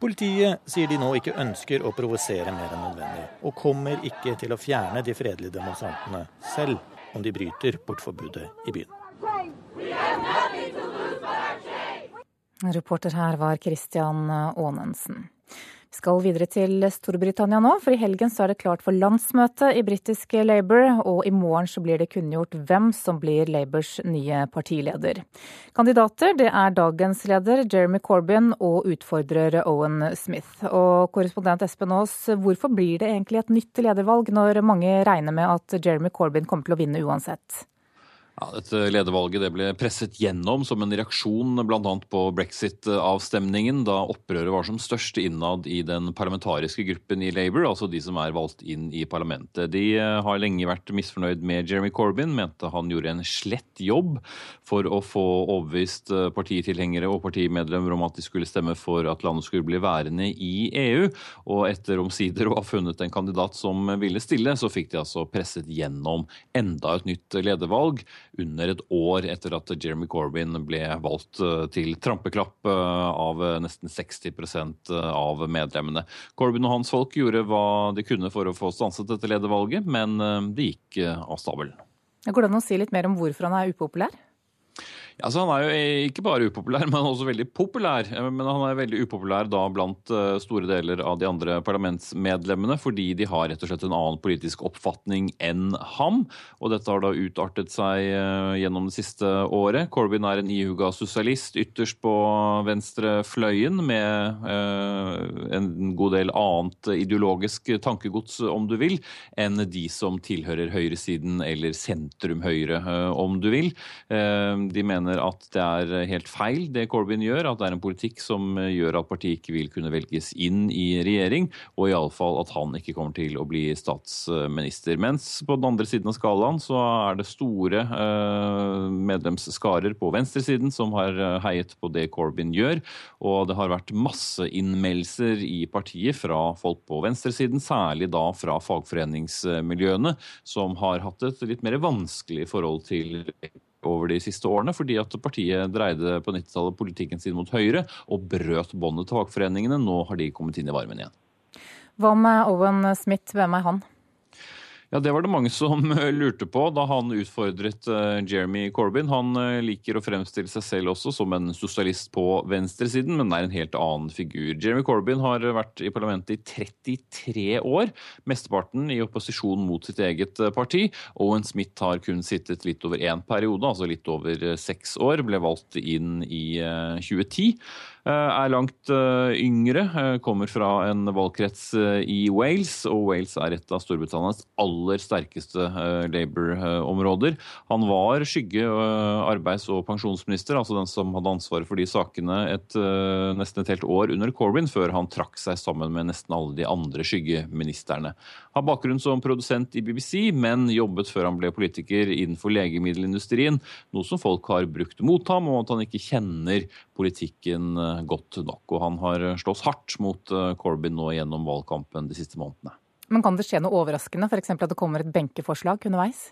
Politiet sier de nå ikke ønsker å provosere mer enn nødvendig, og kommer ikke til å fjerne de fredelige demonstrantene, selv om de bryter portforbudet i byen. Reporter her var Christian Aanensen. Vi skal videre til Storbritannia nå, for i helgen så er det klart for landsmøte i britiske Labour, og i morgen så blir det kunngjort hvem som blir Labours nye partileder. Kandidater det er dagens leder Jeremy Corbyn og utfordrer Owen Smith. Og korrespondent Espen Aas, hvorfor blir det egentlig et nytt ledervalg når mange regner med at Jeremy Corbyn kommer til å vinne uansett? Ja, dette ledervalget det ble presset gjennom som en reaksjon bl.a. på brexit-avstemningen, da opprøret var som størst innad i den parlamentariske gruppen i Labour, altså de som er valgt inn i parlamentet. De eh, har lenge vært misfornøyd med Jeremy Corbyn, mente han gjorde en slett jobb for å få overbevist eh, partitilhengere og partimedlemmer om at de skulle stemme for at landet skulle bli værende i EU. Og etter omsider å ha funnet en kandidat som ville stille, så fikk de altså presset gjennom enda et nytt ledervalg under et år etter at Jeremy Corbyn ble valgt eh, til trampeklapp eh, av nesten 60% av medlemmene. Corbyn og hans folk gjorde hva de kunne for å få stanset dette ledervalget, men eh, det gikk av stabelen. Går det an å si litt mer om hvorfor han er upopulær? Altså, han er jo ikke bare upopulær, men også veldig populær. Men han er veldig upopulær da blant eh, store deler av de andre parlamentsmedlemmene, fordi de har rett og slett en annen politisk oppfatning enn ham. Og dette har da utartet seg eh, gjennom det siste året. Corbyn er en ihuga sosialist ytterst på venstrefløyen, med eh, en god del annet ideologisk tankegods, om du vil, enn de som tilhører høyresiden eller sentrum-høyre, om du vil. De mener mener at det er helt feil det Corbyn gjør, at det er en politikk som gjør at partiet ikke vil kunne velges inn i regjering, og iallfall at han ikke kommer til å bli statsminister. Mens på den andre siden av skalaen så er det store eh, medlemsskarer på venstresiden som har eh, heiet på det Corbyn gjør, og det har vært masseinnmeldelser i partiet fra folk på venstresiden, særlig da fra fagforeningsmiljøene, som har hatt et litt mer vanskelig forhold til over de siste årene, fordi at partiet dreide på 90-tallet politikken sin mot Høyre og brøt båndet til fagforeningene. Nå har de kommet inn i varmen igjen. Hva med Owen Smith, hvem er han? Ja, Det var det mange som lurte på da han utfordret uh, Jeremy Corbyn. Han uh, liker å fremstille seg selv også som en sosialist på venstresiden, men er en helt annen figur. Jeremy Corbyn har vært i parlamentet i 33 år, mesteparten i opposisjon mot sitt eget parti. Owen Smith har kun sittet litt over én periode, altså litt over seks år, ble valgt inn i 2010. Eh, er langt eh, yngre, eh, kommer fra en valgkrets i Wales, og Wales er et av Storbritannias aller sterkeste Labour-områder. Han var skygge arbeids- og pensjonsminister, altså den som hadde ansvaret for de sakene et, nesten et helt år under Corbyn, før han trakk seg sammen med nesten alle de andre skyggeministerne. Har bakgrunn som produsent i BBC, men jobbet før han ble politiker innenfor legemiddelindustrien, noe som folk har brukt mot ham, og at han ikke kjenner politikken godt nok. Og han har slåss hardt mot eh, Corbyn nå gjennom valgkampen de siste månedene. Men kan det skje noe overraskende, f.eks. at det kommer et benkeforslag underveis?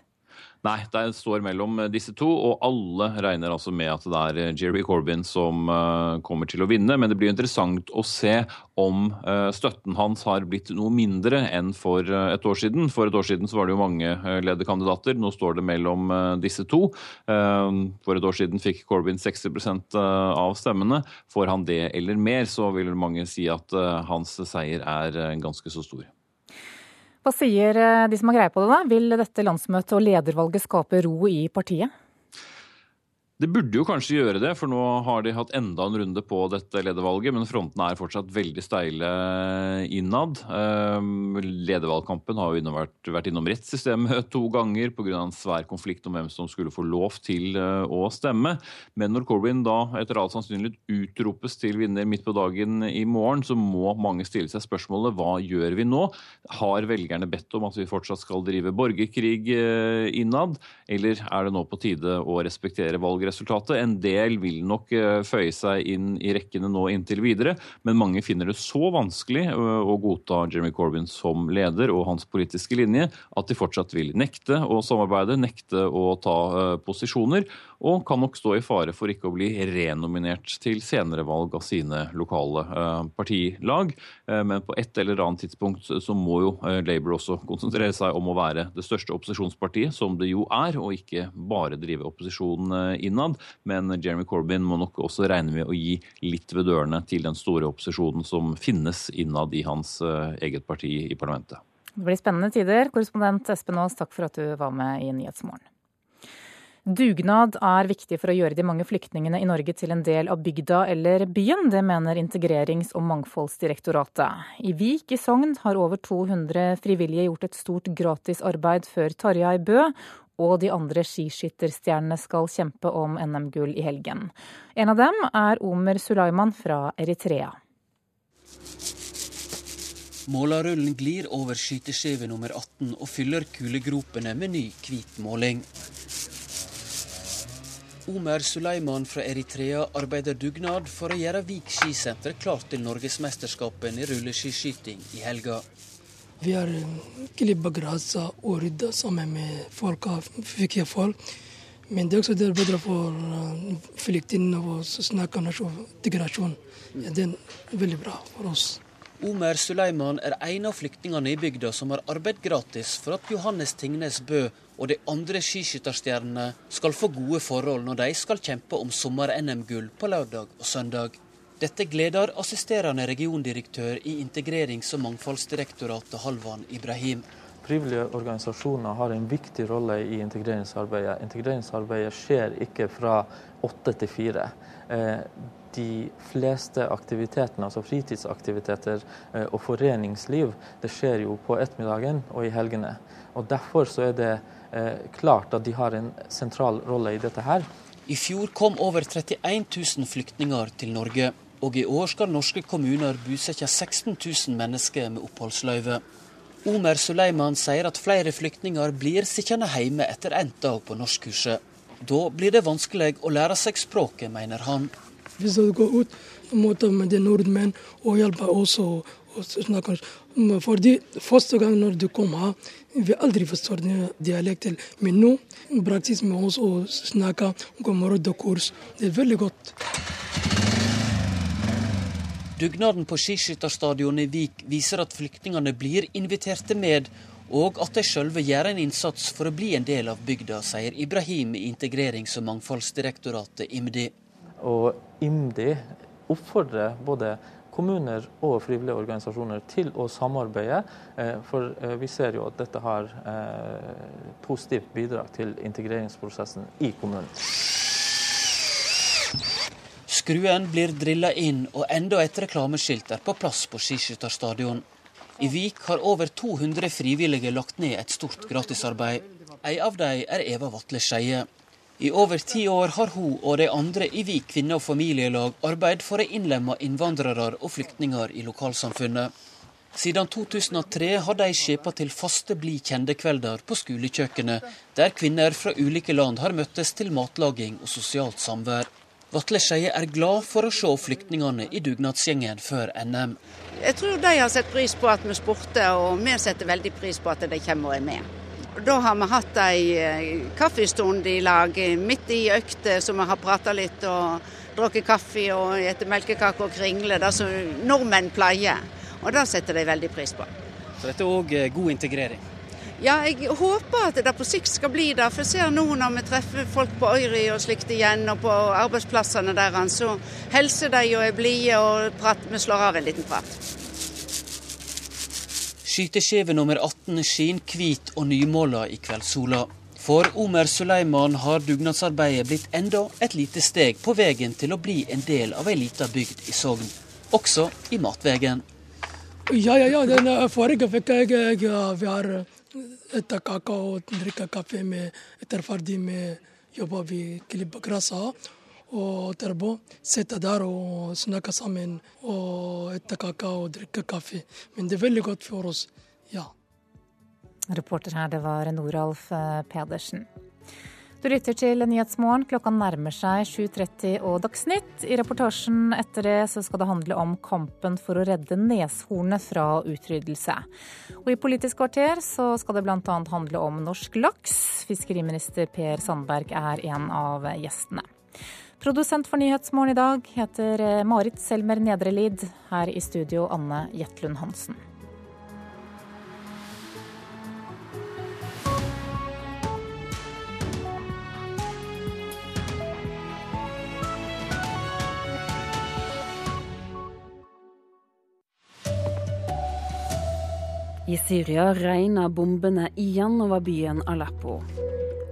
Nei, det står mellom disse to, og alle regner altså med at det er Jerry Corbyn som uh, kommer til å vinne. Men det blir interessant å se om uh, støtten hans har blitt noe mindre enn for uh, et år siden. For et år siden så var det jo mange lederkandidater. Nå står det mellom disse to. For et år siden fikk Corbyn 60% av stemmene. Får han det eller mer, så vil mange si at hans seier er ganske så stor. Hva sier eh, de som har greie på det, da? Vil dette landsmøtet og ledervalget skape ro i partiet? Det burde jo kanskje gjøre det, for nå har de hatt enda en runde på dette ledervalget, men frontene er fortsatt veldig steile innad. Ehm, ledervalgkampen har jo vært, vært innom rettssystemet to ganger pga. en svær konflikt om hvem som skulle få lov til eh, å stemme. Men når Corbyn da etter all sannsynlighet utropes til vinner midt på dagen i morgen, så må mange stille seg spørsmålet hva gjør vi nå? Har velgerne bedt om at vi fortsatt skal drive borgerkrig eh, innad, eller er det nå på tide å respektere valgresultatet? Valgresultatet. En del vil nok eh, føye seg inn i rekkene nå inntil videre, men mange finner det så vanskelig eh, å godta Jeremy Corbyn som leder og hans politiske linje at de fortsatt vil nekte å samarbeide, nekte å ta eh, posisjoner, og kan nok stå i fare for ikke å bli renominert til senere valg av sine lokale partilag. Men på et eller annet tidspunkt så må jo Labour også konsentrere seg om å være det største opposisjonspartiet, som det jo er, og ikke bare drive opposisjon innad men Jeremy Corbyn må nok også regne med å gi litt ved dørene til den store opposisjonen som finnes innad i hans eget parti i parlamentet. Det blir spennende tider. Korrespondent Espen Aas, takk for at du var med i Nyhetsmorgen. Dugnad er viktig for å gjøre de mange flyktningene i Norge til en del av bygda eller byen. Det mener Integrerings- og mangfoldsdirektoratet. I Vik i Sogn har over 200 frivillige gjort et stort gratisarbeid før Tarjei Bø og de andre skiskytterstjernene skal kjempe om NM-gull i helgen. En av dem er Omer Sulaiman fra Eritrea. Målarullen glir over skyteskive nummer 18 og fyller kulegropene med ny hvit måling. Omer Suleiman fra Eritrea arbeider dugnad for å gjøre Vik skisenter klart til norgesmesterskapet i rulleskiskyting i helga. Vi har klippa gresset og rydda sammen med folka, fikk jeg folk. Men det er også det bedre for flyktningene å snakke norsk integrasjon. Det er veldig bra for oss. Omer Suleiman er en av flyktningene i bygda som har arbeidet gratis for at Johannes Tingnes Bø og de andre skiskytterstjernene skal få gode forhold når de skal kjempe om sommer-NM-gull på lørdag og søndag. Dette gleder assisterende regiondirektør i Integrerings- og mangfoldsdirektoratet Halvan Ibrahim. Frivillige organisasjoner har en viktig rolle i integreringsarbeidet. Integreringsarbeidet skjer ikke fra åtte til fire. Eh, de fleste aktivitetene, altså fritidsaktiviteter eh, og foreningsliv, det skjer jo på ettermiddagen og i helgene. Og Derfor så er det klart at de har en sentral rolle i dette her. I fjor kom over 31 000 flyktninger til Norge. Og i år skal norske kommuner bosette 16 000 mennesker med oppholdsløyve. Omer Suleiman sier at flere flyktninger blir sittende hjemme etter endt dag på norskkurset. Da blir det vanskelig å lære seg språket, mener han. Hvis du går ut møter med nordmenn og hjelper oss å Fordi første gang når du kom her, vi aldri forstår dialekten. Men nå praksis med oss å snakke om kurs. Det er veldig godt. Dugnaden på skiskytterstadionet i Vik viser at flyktningene blir inviterte med, og at de sjølve gjør en innsats for å bli en del av bygda, sier Ibrahim i Integrerings- og mangfoldsdirektoratet IMDi. Og IMDi oppfordrer både kommuner og frivillige organisasjoner til å samarbeide. Eh, for eh, vi ser jo at dette har eh, positivt bidrag til integreringsprosessen i kommunen. Skruen blir drilla inn, og enda et reklameskilt er på plass på skiskytterstadion. I Vik har over 200 frivillige lagt ned et stort gratisarbeid. En av dem er Eva Vatle Skeie. I over ti år har hun og de andre i Vik kvinne- og familielag arbeidet for å innlemme innvandrere og flyktninger i lokalsamfunnet. Siden 2003 har de skjepa til faste Bli kjende-kvelder på skolekjøkkenet, der kvinner fra ulike land har møttes til matlaging og sosialt samvær. Vatle Skeie er glad for å se flyktningene i dugnadsgjengen før NM. Jeg tror de har sett pris på at vi spurte, og vi setter veldig pris på at de kommer og er med. Da har vi hatt ei eh, kaffestund i lag midt i økta, så vi har prata litt og drukket kaffe og spist melkekake og kringle, det som nordmenn pleier. Og det setter de veldig pris på. Så dette er òg eh, god integrering? Ja, jeg håper at det på sikt skal bli det. For jeg ser nå når vi treffer folk på Øyri og slikt igjen, og på arbeidsplassene deres, så hilser de og er blide og prater. vi slår av en liten prat. Skyteskive nummer 18 skin hvit og nymåla i kveldssola. For Omer Suleiman har dugnadsarbeidet blitt enda et lite steg på veien til å bli en del av ei lita bygd i Sogn, også i matveien. Ja, ja, ja. Den forrige fikk jeg, Vi har spist kake og drikket kaffe etter ferdig med jobba vi klipper gresset. Og etterpå sitte der og snakke sammen og spise kake og drikke kaffe. Men det er veldig godt for oss, ja. Reporter her, det var Noralf eh, Pedersen. Du lytter til Nyhetsmorgen. Klokka nærmer seg 7.30 og Dagsnytt. I reportasjen etter det så skal det handle om kampen for å redde neshornet fra utryddelse. Og i Politisk kvarter så skal det bl.a. handle om norsk laks. Fiskeriminister Per Sandberg er en av gjestene. Produsent for Nyhetsmorgen i dag heter eh, Marit Selmer Nedrelid. Her i studio Anne Jetlund Hansen. I Syria regner bombene igjen over byen Aleppo.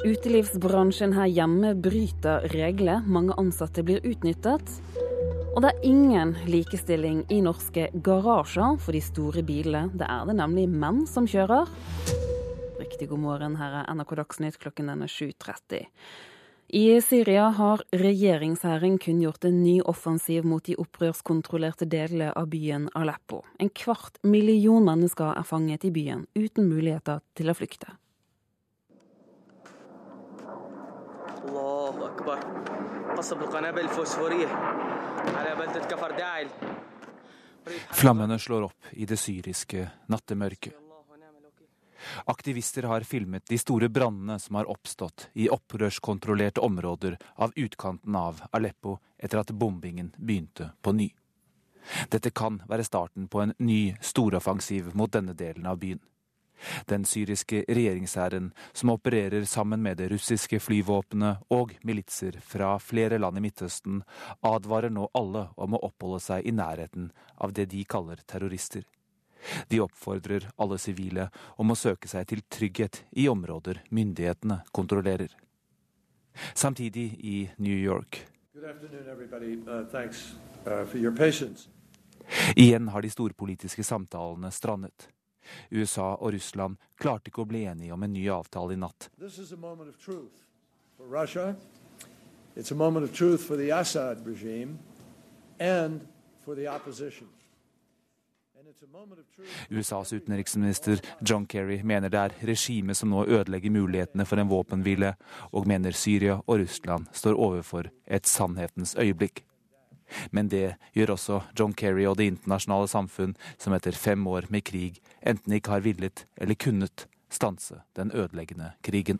Utelivsbransjen her hjemme bryter regler. Mange ansatte blir utnyttet. Og det er ingen likestilling i norske garasjer for de store bilene. Det er det nemlig menn som kjører. Riktig god morgen, her er NRK Dagsnytt klokken er 7.30. I Syria har regjeringshæren kunngjort en ny offensiv mot de opprørskontrollerte delene av byen Aleppo. En kvart million mennesker er fanget i byen, uten muligheter til å flykte. Flammene slår opp i det syriske nattemørket. Aktivister har filmet de store brannene som har oppstått i opprørskontrollerte områder av utkanten av Aleppo etter at bombingen begynte på ny. Dette kan være starten på en ny storoffensiv mot denne delen av byen. Den syriske regjeringshæren, som opererer sammen med det russiske flyvåpenet og militser fra flere land i Midtøsten, advarer nå alle om å oppholde seg i nærheten av det de kaller terrorister. De oppfordrer alle sivile om å søke seg til trygghet i områder myndighetene kontrollerer. Samtidig i New York. Uh, uh, Igjen har de storpolitiske samtalene strandet. USA og Russland klarte ikke å bli enige om en ny avtale i natt. It's a moment of truth for the Assad regime and for the opposition. USAs utenriksminister John Kerry mener det er regimet som nå ødelegger mulighetene for en våpenhvile, og mener Syria og Russland står overfor et sannhetens øyeblikk. Men det gjør også John Kerry og det internasjonale samfunn, som etter fem år med krig enten ikke har villet eller kunnet stanse den ødeleggende krigen.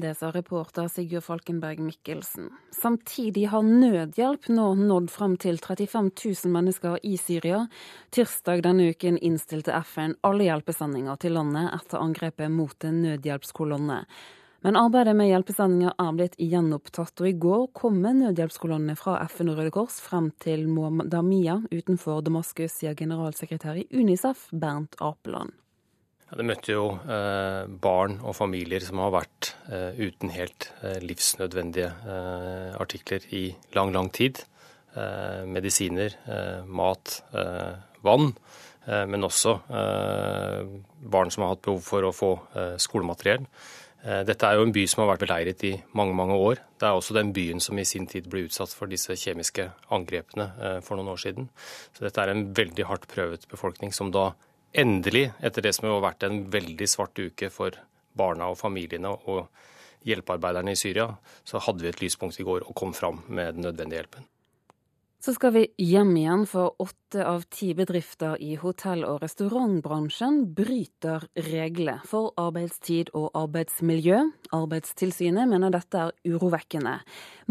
Det sa reporter Sigurd Falkenberg Mikkelsen. Samtidig har nødhjelp nå nådd fram til 35 000 mennesker i Syria. Tirsdag denne uken innstilte FN alle hjelpesendinger til landet etter angrepet mot en nødhjelpskolonne. Men arbeidet med hjelpesendinger er blitt gjenopptatt, og i går kom nødhjelpskolonnene fra FN og Røde Kors frem til Mohammadamia utenfor Damaskus, sier generalsekretær i Unicef, Bernt Apeland. Ja, det møtte jo eh, barn og familier som har vært eh, uten helt eh, livsnødvendige eh, artikler i lang, lang tid. Eh, medisiner, eh, mat, vann. men også barn som har hatt behov for å få skolemateriell. Dette er jo en by som har vært beleiret i mange mange år. Det er også den byen som i sin tid ble utsatt for disse kjemiske angrepene for noen år siden. Så dette er en veldig hardt prøvet befolkning som da endelig, etter det som har vært en veldig svart uke for barna og familiene og hjelpearbeiderne i Syria, så hadde vi et lyspunkt i går og kom fram med den nødvendige hjelpen. Så skal vi hjem igjen, for åtte av ti bedrifter i hotell- og restaurantbransjen bryter regler for arbeidstid og arbeidsmiljø. Arbeidstilsynet mener dette er urovekkende.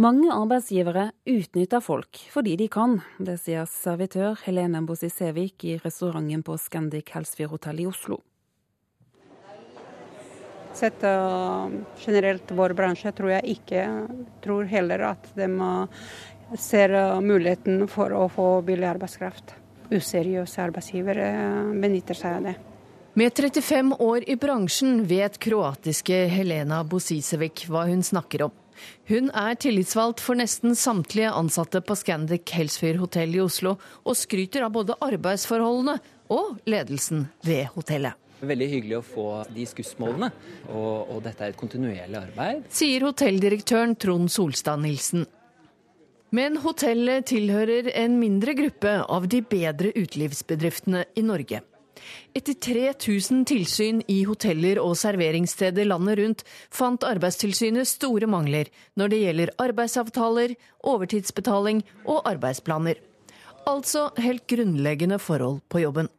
Mange arbeidsgivere utnytter folk fordi de kan. Det sier servitør Helene Bosisevik i restauranten på Scandic Helsfyr hotell i Oslo. Sett uh, generelt vår bransje tror jeg ikke tror heller at de uh, ser uh, muligheten for å få billig arbeidskraft. Useriøse arbeidsgivere uh, benytter seg av det. Med 35 år i bransjen vet kroatiske Helena Bosisevic hva hun snakker om. Hun er tillitsvalgt for nesten samtlige ansatte på Scandic Helsfyr hotell i Oslo, og skryter av både arbeidsforholdene og ledelsen ved hotellet. Veldig hyggelig å få de skussmålene, og, og dette er et kontinuerlig arbeid. Sier hotelldirektøren Trond Solstad Nilsen. Men hotellet tilhører en mindre gruppe av de bedre utelivsbedriftene i Norge. Etter 3000 tilsyn i hoteller og serveringssteder landet rundt, fant Arbeidstilsynet store mangler når det gjelder arbeidsavtaler, overtidsbetaling og arbeidsplaner. Altså helt grunnleggende forhold på jobben.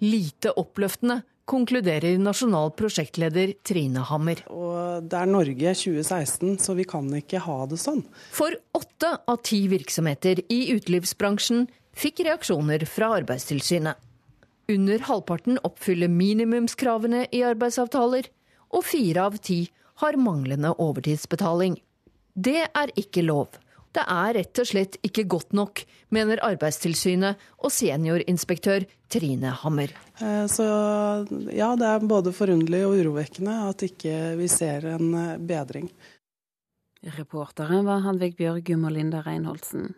Lite oppløftende konkluderer nasjonal prosjektleder Trine Hammer. Og det er Norge 2016, så vi kan ikke ha det sånn. For åtte av ti virksomheter i utelivsbransjen fikk reaksjoner fra Arbeidstilsynet. Under halvparten oppfyller minimumskravene i arbeidsavtaler, og fire av ti har manglende overtidsbetaling. Det er ikke lov. Det er rett og slett ikke godt nok, mener Arbeidstilsynet og seniorinspektør Trine Hammer. Eh, så ja, det er både forunderlig og urovekkende at ikke vi ser en eh, bedring. Reportere var Hanvig Bjørgum og Linda Reinholdsen.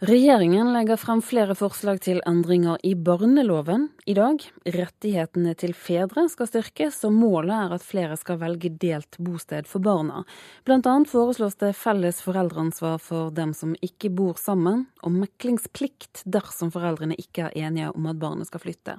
Regjeringen legger frem flere forslag til endringer i barneloven i dag. Rettighetene til fedre skal styrkes, og målet er at flere skal velge delt bosted for barna. Blant annet foreslås det felles foreldreansvar for dem som ikke bor sammen, og meklingsplikt dersom foreldrene ikke er enige om at barnet skal flytte.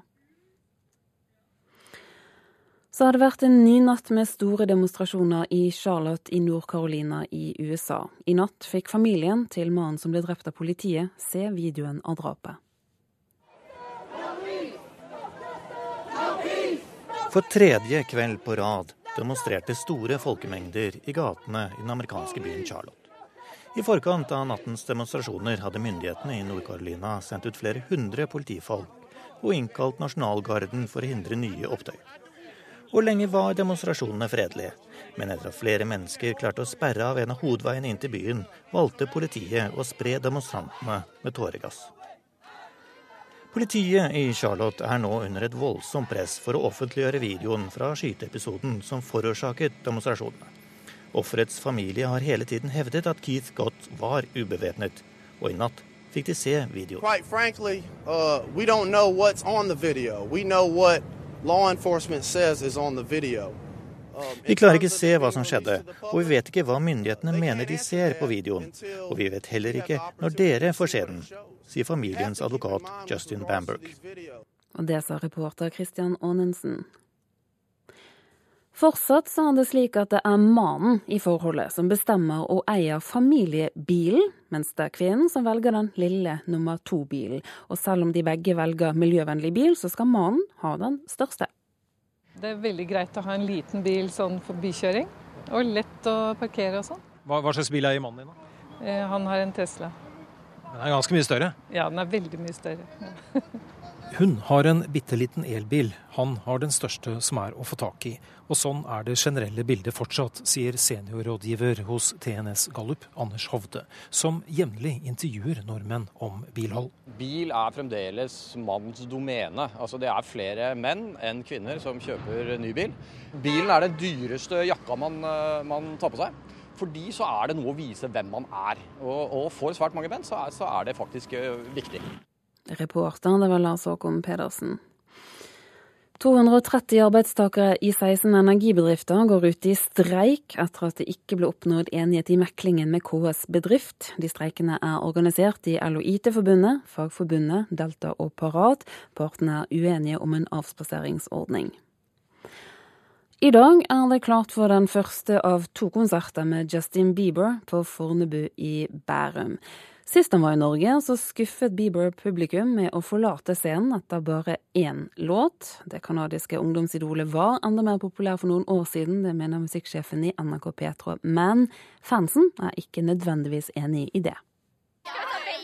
Så har det vært en ny natt med store demonstrasjoner i Charlotte i Nord-Carolina i USA. I natt fikk familien til mannen som ble drept av politiet, se videoen av drapet. For tredje kveld på rad demonstrerte store folkemengder i gatene i den amerikanske byen Charlotte. I forkant av nattens demonstrasjoner hadde myndighetene i Nord-Carolina sendt ut flere hundre politifolk og innkalt nasjonalgarden for å hindre nye opptøyer. Og lenge var demonstrasjonene fredelige. Men etter at flere mennesker klarte å sperre av en av hovedveiene inn til byen, valgte politiet å spre demonstrantene med tåregass. Politiet i Charlotte er nå under et voldsomt press for å offentliggjøre videoen fra skyteepisoden som forårsaket demonstrasjonene. Offerets familie har hele tiden hevdet at Keith Gott var ubevæpnet, og i natt fikk de se videoen. Quite frankly, uh, we don't know what's on the video. We law enforcement says is on the video. Vi klarer ikke se hva som skjedde, og vi vet ikke hva myndighetene mener de ser på videoen. Og vi vet heller ikke når dere får se den, sier familiens advokat Justin Bamberg. Og det sa reporter Christian Aanensen. Fortsatt så er det slik at det er mannen i forholdet som bestemmer og eier familiebilen, mens det er kvinnen som velger den lille nummer to-bilen. Og selv om de begge velger miljøvennlig bil, så skal mannen ha den største. Det er veldig greit å ha en liten bil sånn for bykjøring, og lett å parkere og sånn. Hva, hva, slags bil er mannen din? da? Eh, han har en Tesla. Den er ganske mye større? Ja, den er veldig mye større. Hun har en bitte liten elbil, han har den største som er å få tak i. Og sånn er det generelle bildet fortsatt, sier seniorrådgiver hos TNS Gallup, Anders Hovde, som jevnlig intervjuer nordmenn om bilhold. Bil er fremdeles manns domene. Altså Det er flere menn enn kvinner som kjøper ny bil. Bilen er den dyreste jakka man, eh, man tar på seg. Fordi så er det noe å vise hvem man er. Og, og for svært mange menn så er, så er det faktisk eh, viktig. Reporter, det var Lars Håkon Pedersen. 230 arbeidstakere i 16 energibedrifter går ut i streik etter at det ikke ble oppnådd enighet i meklingen med KS Bedrift. De streikene er organisert i LO-IT-forbundet, Fagforbundet, Delta og Parat. Partene er uenige om en avspaseringsordning. I dag er det klart for den første av to konserter med Justin Bieber på Fornebu i Bærum. Sist han var i Norge, så skuffet Bieber publikum med å forlate scenen etter bare én låt. Det canadiske ungdomsidolet var enda mer populær for noen år siden, det mener musikksjefen i NRK Petro. Men fansen er ikke nødvendigvis enig i det. Baby,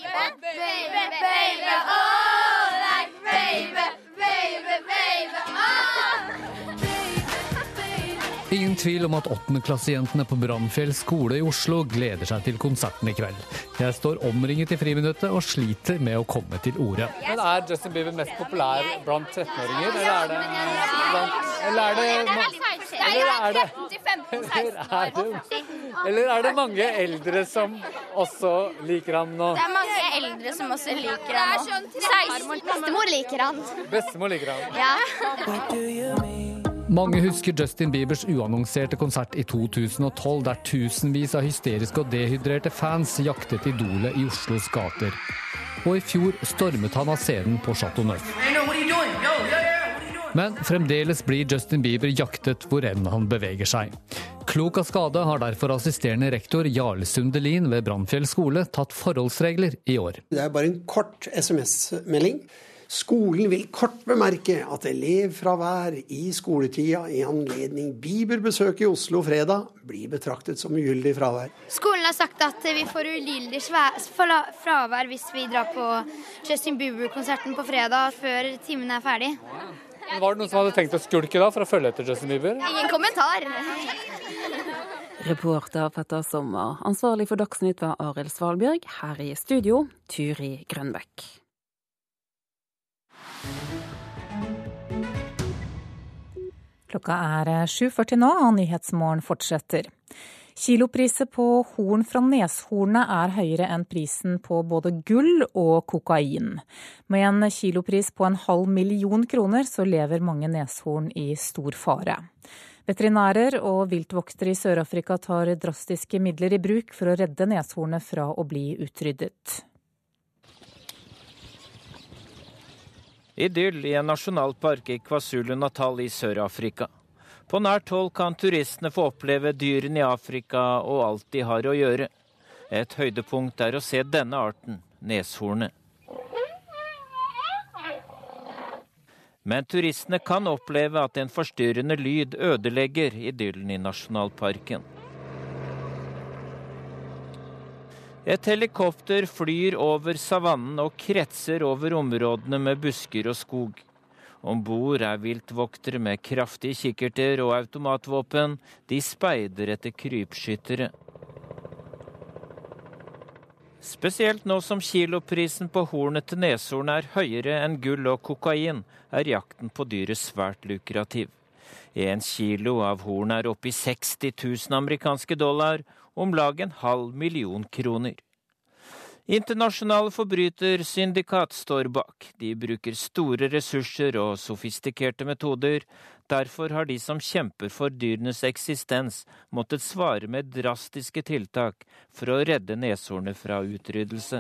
Ingen tvil om at åttendeklassejentene på Brannfjell skole i Oslo gleder seg til konserten i kveld. Jeg står omringet i friminuttet og sliter med å komme til orde. Men Er Justin Bieber mest populær blant 13-åringer, eller er det blant Eller er det Eller er det eller er det, eller er det mange eldre som også liker ham nå? Det er mange eldre som også liker ham nå. Bestemor liker han. Bestemor liker han. Ja. Mange husker Justin Biebers uannonserte konsert i 2012, der tusenvis av hysteriske og dehydrerte fans jaktet idolet i Oslos gater. Og i fjor stormet han av scenen på Chateau Neuf. Men fremdeles blir Justin Bieber jaktet hvor enn han beveger seg. Klok av skade har derfor assisterende rektor Jarle Sundelin ved Brannfjell skole tatt forholdsregler i år. Det er bare en kort SMS-melding Skolen vil kort bemerke at elevfravær i skoletida i anledning Bieber-besøk i Oslo fredag blir betraktet som ugyldig fravær. Skolen har sagt at vi får ugyldig fravær hvis vi drar på Justin Bieber-konserten på fredag før timen er ferdig. Men var det noen som hadde tenkt å skulke da for å følge etter Justin Bieber? Ingen kommentar. Reporter Petter Sommer. Ansvarlig for Dagsnytt var Arild Svalbjørg. Her i studio, Turi Grønbekk. Klokka er 7.40 nå, og Nyhetsmorgen fortsetter. Kilopriset på horn fra neshornet er høyere enn prisen på både gull og kokain. Med en kilopris på en halv million kroner, så lever mange neshorn i stor fare. Veterinærer og viltvoktere i Sør-Afrika tar drastiske midler i bruk for å redde neshornet fra å bli utryddet. Idyll i en nasjonalpark i KwaZulu-Natal i Sør-Afrika. På nært hold kan turistene få oppleve dyrene i Afrika og alt de har å gjøre. Et høydepunkt er å se denne arten, neshornet. Men turistene kan oppleve at en forstyrrende lyd ødelegger idyllen i nasjonalparken. Et helikopter flyr over savannen og kretser over områdene med busker og skog. Om bord er viltvoktere med kraftige kikkerter og automatvåpen. De speider etter krypskyttere. Spesielt nå som kiloprisen på hornet til neshorn er høyere enn gull og kokain, er jakten på dyret svært lukrativ. En kilo av horn er oppe i 60 000 amerikanske dollar, om lag en halv million kroner. Internasjonale forbrytersyndikat står bak. De bruker store ressurser og sofistikerte metoder. Derfor har de som kjemper for dyrenes eksistens, måttet svare med drastiske tiltak for å redde neshornet fra utryddelse.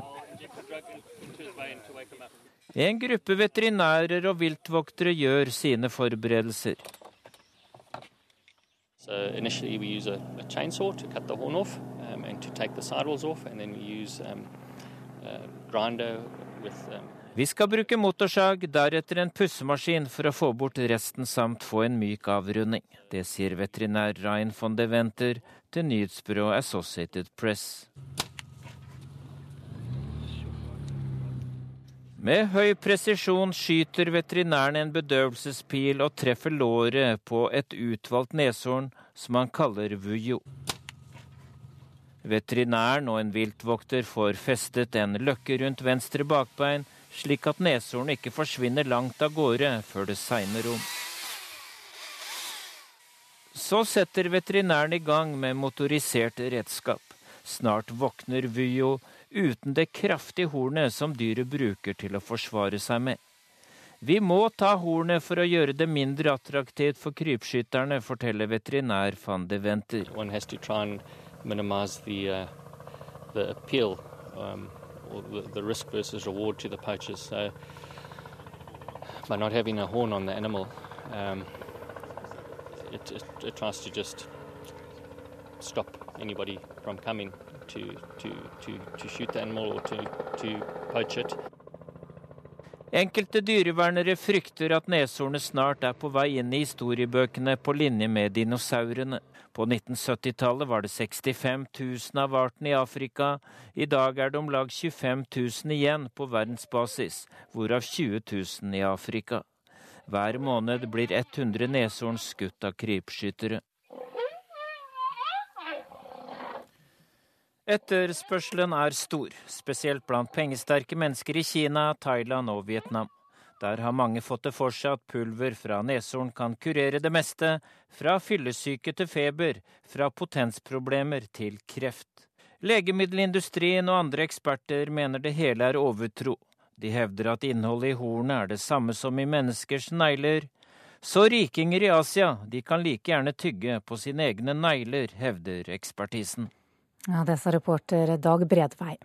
En gruppe veterinærer og viltvoktere gjør sine forberedelser. So initially we use a, a chainsaw to cut the horn off um, and to take the sidewalls off, and then we use um, Um, Vi skal bruke motorsag, deretter en pussemaskin for å få bort resten samt få en myk avrunding. Det sier veterinær Rein von de Wenter til nyhetsbyrået Associated Press. Med høy presisjon skyter veterinæren en bedøvelsespil og treffer låret på et utvalgt neshorn som han kaller vujo. Veterinæren og en viltvokter får festet en løkke rundt venstre bakbein, slik at neshornet ikke forsvinner langt av gårde før det segner om. Så setter veterinæren i gang med motorisert redskap. Snart våkner Vyo uten det kraftige hornet som dyret bruker til å forsvare seg med. Vi må ta hornet for å gjøre det mindre attraktivt for krypskytterne, forteller veterinær van de Wenter minimize the uh, the appeal um, or the, the, risk versus reward to the poachers. So by not having a horn on the animal, um, it, it, it, tries to just stop anybody from coming to, to, to, to shoot the animal or to, to poach it. Enkelte dyrevernere frykter at neshornet snart er på vei inn i historiebøkene på linje med dinosaurene. På 1970-tallet var det 65 000 av arten i Afrika. I dag er det om lag 25 000 igjen på verdensbasis, hvorav 20 000 i Afrika. Hver måned blir 100 neshorn skutt av krypskyttere. Etterspørselen er stor, spesielt blant pengesterke mennesker i Kina, Thailand og Vietnam. Der har mange fått det for seg at pulver fra neshorn kan kurere det meste, fra fyllesyke til feber, fra potensproblemer til kreft. Legemiddelindustrien og andre eksperter mener det hele er overtro. De hevder at innholdet i hornet er det samme som i menneskers negler. Så rikinger i Asia, de kan like gjerne tygge på sine egne negler, hevder ekspertisen. Ja, Det sa reporter Dag Bredvei.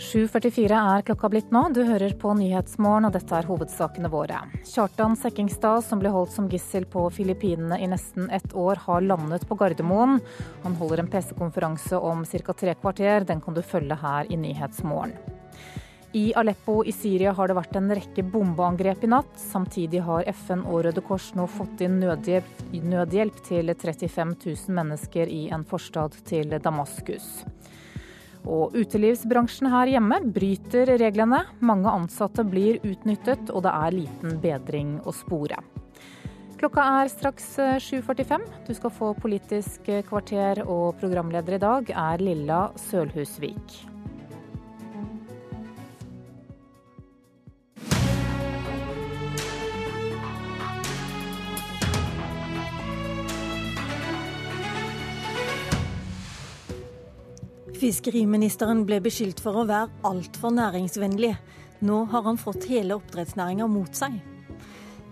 7.44 er klokka blitt nå. Du hører på Nyhetsmorgen, og dette er hovedsakene våre. Kjartan Sekkingstad, som ble holdt som gissel på Filippinene i nesten ett år, har landet på Gardermoen. Han holder en pressekonferanse om ca. tre kvarter. Den kan du følge her i Nyhetsmorgen. I Aleppo i Syria har det vært en rekke bombeangrep i natt. Samtidig har FN og Røde Kors nå fått inn nødhjelp, nødhjelp til 35 000 mennesker i en forstad til Damaskus. Og utelivsbransjen her hjemme bryter reglene. Mange ansatte blir utnyttet, og det er liten bedring å spore. Klokka er straks 7.45. Du skal få Politisk kvarter, og programleder i dag er Lilla Sølhusvik. Fiskeriministeren ble beskyldt for å være altfor næringsvennlig. Nå har han fått hele oppdrettsnæringa mot seg.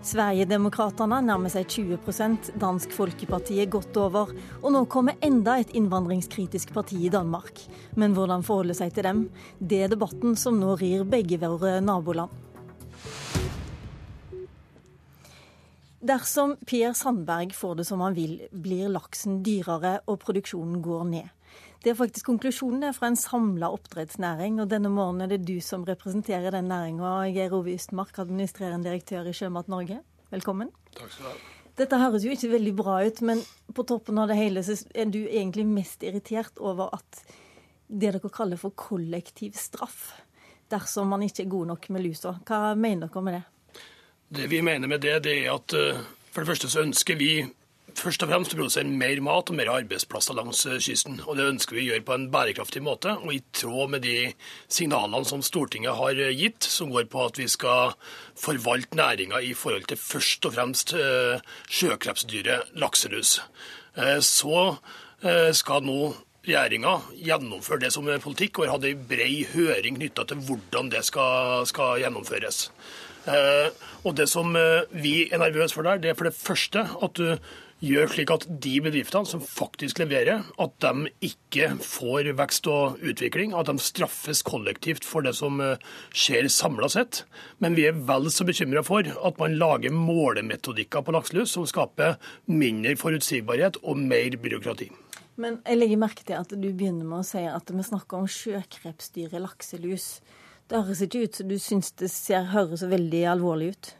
Sverigedemokraterna nærmer seg 20% Dansk Folkeparti er godt over. Og nå kommer enda et innvandringskritisk parti i Danmark. Men hvordan forholde seg til dem, det er debatten som nå rir begge våre naboland. Dersom Per Sandberg får det som han vil, blir laksen dyrere og produksjonen går ned. Det er faktisk konklusjonen fra en samla oppdrettsnæring. Og denne morgenen er det du som representerer den næringa, Geir Ove Ystmark, administrerende direktør i Sjømat Norge. Velkommen. Takk skal du ha. Dette høres jo ikke veldig bra ut, men på toppen av det hele så er du egentlig mest irritert over at det dere kaller for kollektiv straff, dersom man ikke er god nok med lusa. Hva mener dere med det? Det vi mener med det, det er at eh, for det første så ønsker vi først og fremst produsere mer mat og mer arbeidsplasser langs eh, kysten. Og Det ønsker vi å gjøre på en bærekraftig måte, og i tråd med de signalene som Stortinget har eh, gitt, som går på at vi skal forvalte næringa i forhold til først og fremst eh, sjøkrepsdyret lakselus. Så skal nå regjeringa gjennomføre det som er politikk, og har hatt ei brei høring knytta til hvordan det skal, skal gjennomføres. Og Det som vi er nervøse for der, det er for det første at du gjør slik at de bedriftene som faktisk leverer, at de ikke får vekst og utvikling. At de straffes kollektivt for det som eh, skjer samla sett. Men vi er vel så bekymra for at man lager målemetodikker på lakselus som skaper mindre forutsigbarhet og mer byråkrati. Men jeg legger merke til at du begynner med å si at vi snakker om sjøkrepsdyret lakselus. Det høres ikke ut som du syns det ser, høres veldig alvorlig ut?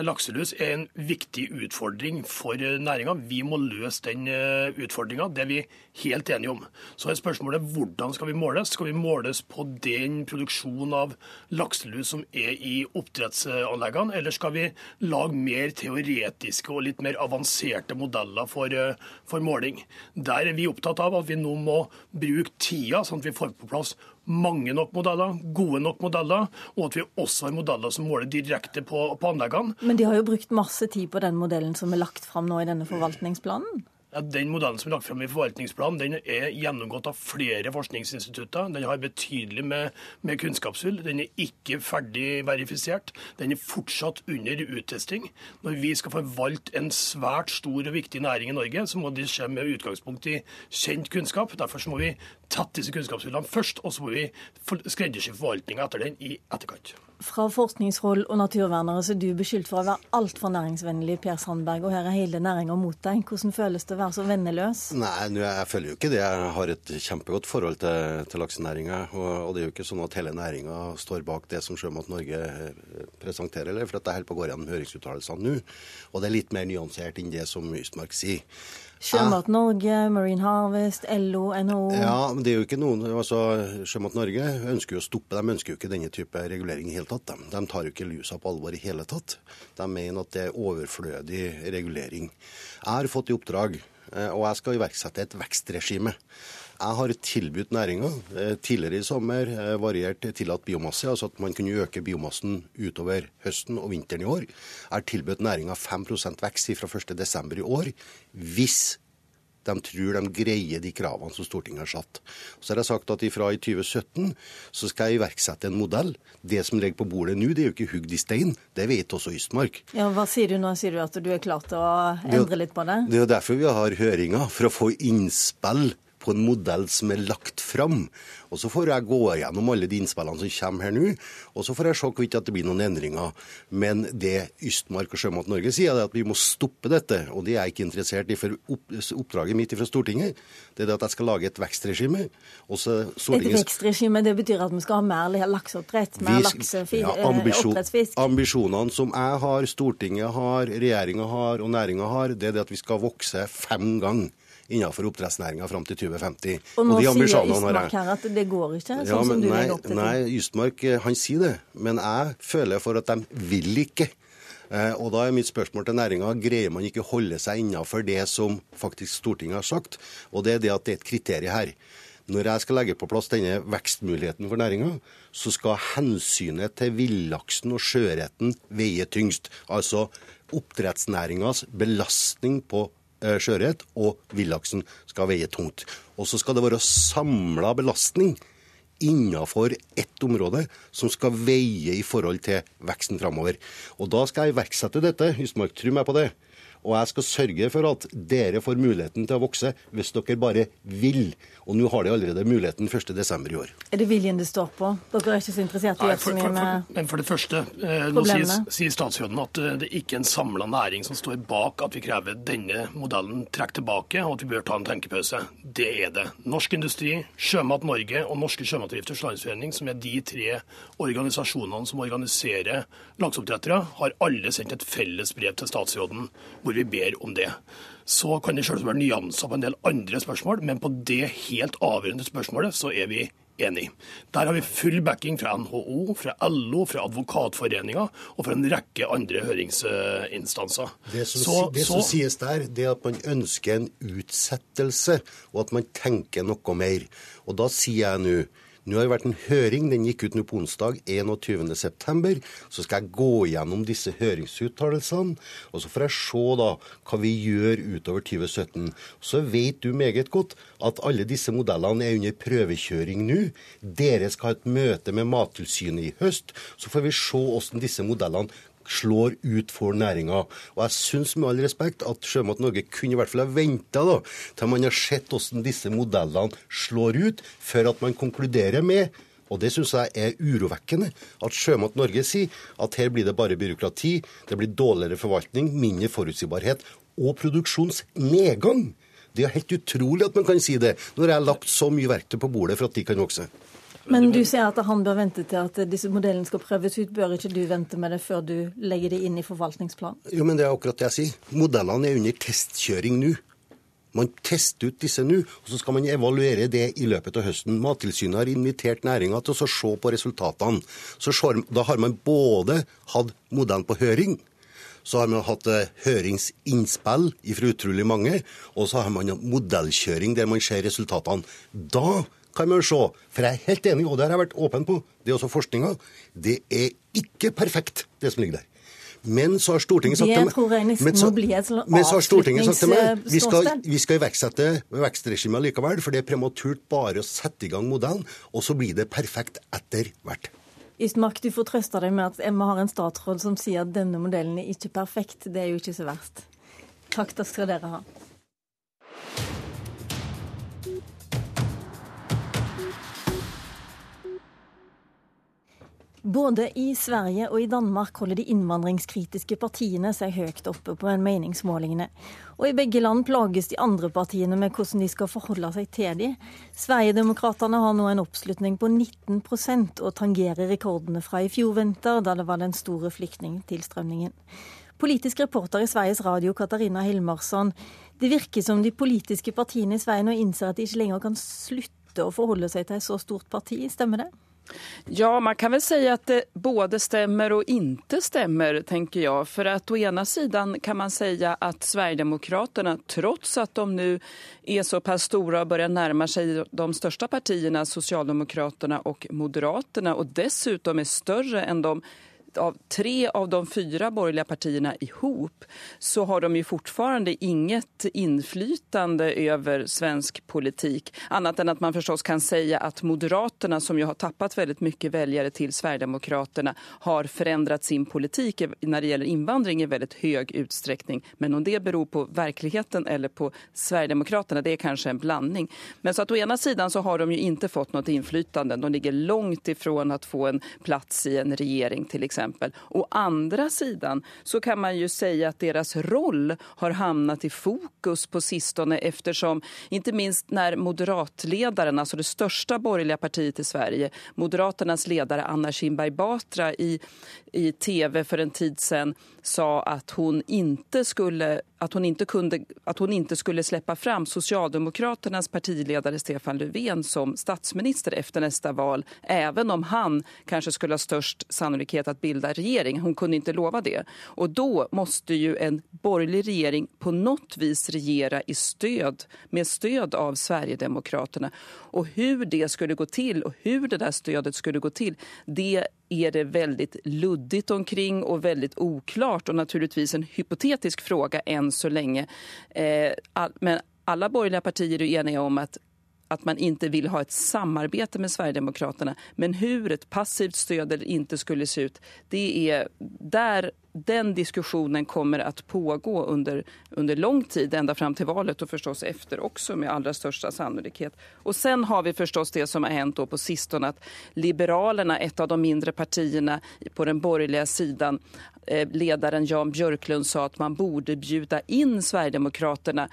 Lakselus er en viktig utfordring for næringa. Vi må løse den eh, utfordringa. Det er vi helt enige om. Så er spørsmålet hvordan skal vi måles? Skal vi måles på den produksjonen av lakselus som er i oppdrettsanleggene, eller skal vi lage mer teoretiske og litt mer avanserte modeller for, eh, for måling? Der er vi opptatt av at vi nå må bruke tida, sånn at vi får på plass mange nok modeller, gode nok modeller, og at vi også har modeller som måler direkte på, på anleggene. Men de har jo brukt masse tid på den modellen som er lagt fram nå i denne forvaltningsplanen? Den modellen som er lagt frem i forvaltningsplanen, den er gjennomgått av flere forskningsinstitutter. Den har betydelig med, med kunnskapshull. Den er ikke ferdig verifisert. Den er fortsatt under uttesting. Når vi skal forvalte en svært stor og viktig næring i Norge, så må det skje med utgangspunkt i kjent kunnskap. Derfor må vi tette disse kunnskapshullene først, og så må vi skreddersy forvaltninga etter den i etterkant. Fra forskningshold og naturvernere så er du beskyldt for å være altfor næringsvennlig, Per Sandberg, og her er hele næringa mot deg. Hvordan føles det å være så venneløs? Nei, jeg føler jo ikke det. Jeg har et kjempegodt forhold til, til laksenæringa. Og, og, det er jo ikke sånn at hele næringa står bak det som Sjømat Norge presenterer, eller, for dette holder på å gå gjennom høringsuttalelsene nå. Og det er litt mer nyansert enn det som Ystmark sier. Sjømat Norge, Marine Harvest, LO, NHO Ja, men det er jo ikke noen altså Sjømat Norge ønsker jo å stoppe. De ønsker jo ikke denne type regulering i hele tatt. De, de tar jo ikke lusa på alvor i hele tatt. De mener at det er overflødig regulering. Jeg har fått i oppdrag, eh, og jeg skal iverksette et vekstregime. Jeg har tilbudt næringa eh, tidligere i sommer eh, variert tillatt biomasse, altså at man kunne øke biomassen utover høsten og vinteren i år. Jeg har tilbudt næringa 5% vekst fra 1.12. i år hvis de tror de greier de kravene som Stortinget har satt. Så har jeg sagt at fra i 2017 så skal jeg iverksette en modell. Det som ligger på bordet nå, det er jo ikke hugd i stein. Det vet også Ystmark. Ja, Hva sier du nå? Sier du at du er klar til å endre litt på det? Det er jo derfor vi har høringer, for å få innspill på en modell som er lagt fram. Og Så får jeg gå gjennom alle de innspillene som kommer her nå, og så får jeg se hvorvidt det blir noen endringer. Men det Ystmark og Sjømat Norge sier, er at vi må stoppe dette. Og det er jeg ikke interessert i. For oppdraget mitt fra Stortinget det er at jeg skal lage et vekstregime. Et vekstregime, det betyr at vi skal ha mer lakseoppdrett? Mer laksefisk? Ja, ambisjon, ambisjonene som jeg har, Stortinget har, regjeringa har og næringa har, det er det at vi skal vokse fem ganger innenfor oppdrettsnæringa fram til 2050. Og nå og sier Ystmark her at det går ikke, sånn ja, som du legger opp til? Nei, Ystmark eh, han sier det, men jeg føler for at de vil ikke. Eh, og da er mitt spørsmål til næringa greier man ikke holde seg innenfor det som faktisk Stortinget har sagt, og det er det at det er et kriterium her. Når jeg skal legge på plass denne vekstmuligheten for næringa, så skal hensynet til villaksen og sjøretten veie tyngst. Altså oppdrettsnæringas belastning på sjøørret og villaksen skal veie tungt. Og så skal det være samla belastning innenfor ett område som skal veie i forhold til veksten framover. Og da skal jeg iverksette dette, Hysmark, tro meg på det. Og jeg skal sørge for at dere får muligheten til å vokse hvis dere bare vil. Og nå har de allerede muligheten 1.12. i år. Er det viljen det står på? Dere er ikke så interessert i å gjøre så mye med Men for det første, eh, nå sier, sier statsråden at det det ikke er en samla næring som står bak at vi krever denne modellen trukket tilbake, og at vi bør ta en tenkepause. Det er det. Norsk Industri, Sjømat Norge og Norske Sjømatdrifters Landsforening, som er de tre organisasjonene som organiserer lakseoppdrettere, har alle sendt et felles brev til statsråden hvor vi ber om det. Så kan det selvsagt være nyanser på en del andre spørsmål, men på det helt avgjørende spørsmålet så er vi enig. Der har vi full backing fra NHO, fra LO, fra Advokatforeninga og fra en rekke andre høringsinstanser. Det som, så, det som så, sies der, det er at man ønsker en utsettelse, og at man tenker noe mer. Og da sier jeg nå nå har det vært en høring, den gikk ut nå på onsdag 21.9. Så skal jeg gå gjennom disse høringsuttalelsene, og så får jeg se da hva vi gjør utover 2017. Så vet du meget godt at alle disse modellene er under prøvekjøring nå. Dere skal ha et møte med Mattilsynet i høst. Så får vi se hvordan disse modellene slår ut for næringa. Og jeg syns med all respekt at Sjømat Norge kunne i hvert fall ha venta til man har sett hvordan disse modellene slår ut, før at man konkluderer med og det syns jeg er urovekkende. At Sjømat Norge sier at her blir det bare byråkrati, det blir dårligere forvaltning, mindre forutsigbarhet og produksjonsnedgang. Det er helt utrolig at man kan si det, når jeg har lagt så mye verktøy på bordet for at de kan vokse. Men du sier at han bør vente til at disse modellene skal prøves ut. Bør ikke du vente med det før du legger det inn i forvaltningsplanen? Jo, men det er akkurat det jeg sier. Modellene er under testkjøring nå. Man tester ut disse nå, og så skal man evaluere det i løpet av høsten. Mattilsynet har invitert næringa til å se på resultatene. Så da har man både hatt modellen på høring, så har man hatt eh, høringsinnspill fra utrolig mange, og så har man modellkjøring der man ser resultatene. Da kan man se, for jeg er helt enig, og det har jeg vært åpen på, det er også forskninga, det er ikke perfekt, det som ligger der. Men så har Stortinget sagt til meg men så, men så har Stortinget sagt til meg vi skal, vi skal iverksette vekstregimet likevel, for det er prematurt bare å sette i gang modellen, og så blir det perfekt etter hvert. Ystmark, du får trøste deg med at Emma har en statsråd som sier at denne modellen er ikke perfekt. Det er jo ikke så verst. Takk, skal dere ha. Både i Sverige og i Danmark holder de innvandringskritiske partiene seg høyt oppe på meningsmålingene. Og i begge land plages de andre partiene med hvordan de skal forholde seg til de. Sverigedemokraterna har nå en oppslutning på 19% og tangerer rekordene fra i fjor vinter, da det var den store flyktningtilstrømningen. Politisk reporter i Sveriges Radio, Katarina Hilmarsson. Det virker som de politiske partiene i Sverige nå innser at de ikke lenger kan slutte å forholde seg til et så stort parti, stemmer det? Ja, man kan väl säga att det både stämmer och inte stämmer, tänker jag. För att å ena sidan kan man säga att Sverigedemokraterna, trots att de nu är så pass stora och börjar närma sig de största partierna, Socialdemokraterna och Moderaterna, och dessutom är större än de av tre av de fyra borgerliga partierna ihop så har de ju fortfarande inget inflytande över svensk politik. Annat än att man förstås kan säga att Moderaterna som ju har tappat väldigt mycket väljare till Sverigedemokraterna har förändrat sin politik när det gäller invandring i väldigt hög utsträckning. Men om det beror på verkligheten eller på Sverigedemokraterna det är kanske en blandning. Men så att å ena sidan så har de ju inte fått något inflytande. De ligger långt ifrån att få en plats i en regering till exempel Å andra sidan så kan man ju säga att deras roll har hamnat i fokus på sistone eftersom inte minst när moderatledaren, alltså det största borgerliga partiet i Sverige, Moderaternas ledare Anna Kinberg Batra i, i tv för en tid sedan sa att hon inte skulle att hon inte kunde att hon inte skulle släppa fram Socialdemokraternas partiledare Stefan Löfven som statsminister efter nästa val även om han kanske skulle ha störst sannolikhet att bilda bilda regering. Hon kunde inte lova det. Och då måste ju en borgerlig regering på något vis regera i stöd, med stöd av Sverigedemokraterna. Och hur det skulle gå till och hur det där stödet skulle gå till, det är det väldigt luddigt omkring och väldigt oklart och naturligtvis en hypotetisk fråga än så länge. Eh, men alla borgerliga partier är eniga om att att man inte vill ha ett samarbete med Sverigedemokraterna. Men hur ett passivt stöd inte skulle se ut, det är där den diskussionen kommer att pågå under, under lång tid, ända fram till valet och förstås efter också med allra största sannolikhet. Och sen har vi förstås det som har hänt på sistone att Liberalerna, ett av de mindre partierna på den borgerliga sidan, ledaren Jan Björklund sa at man borde bjuda in Sverigedemokraterna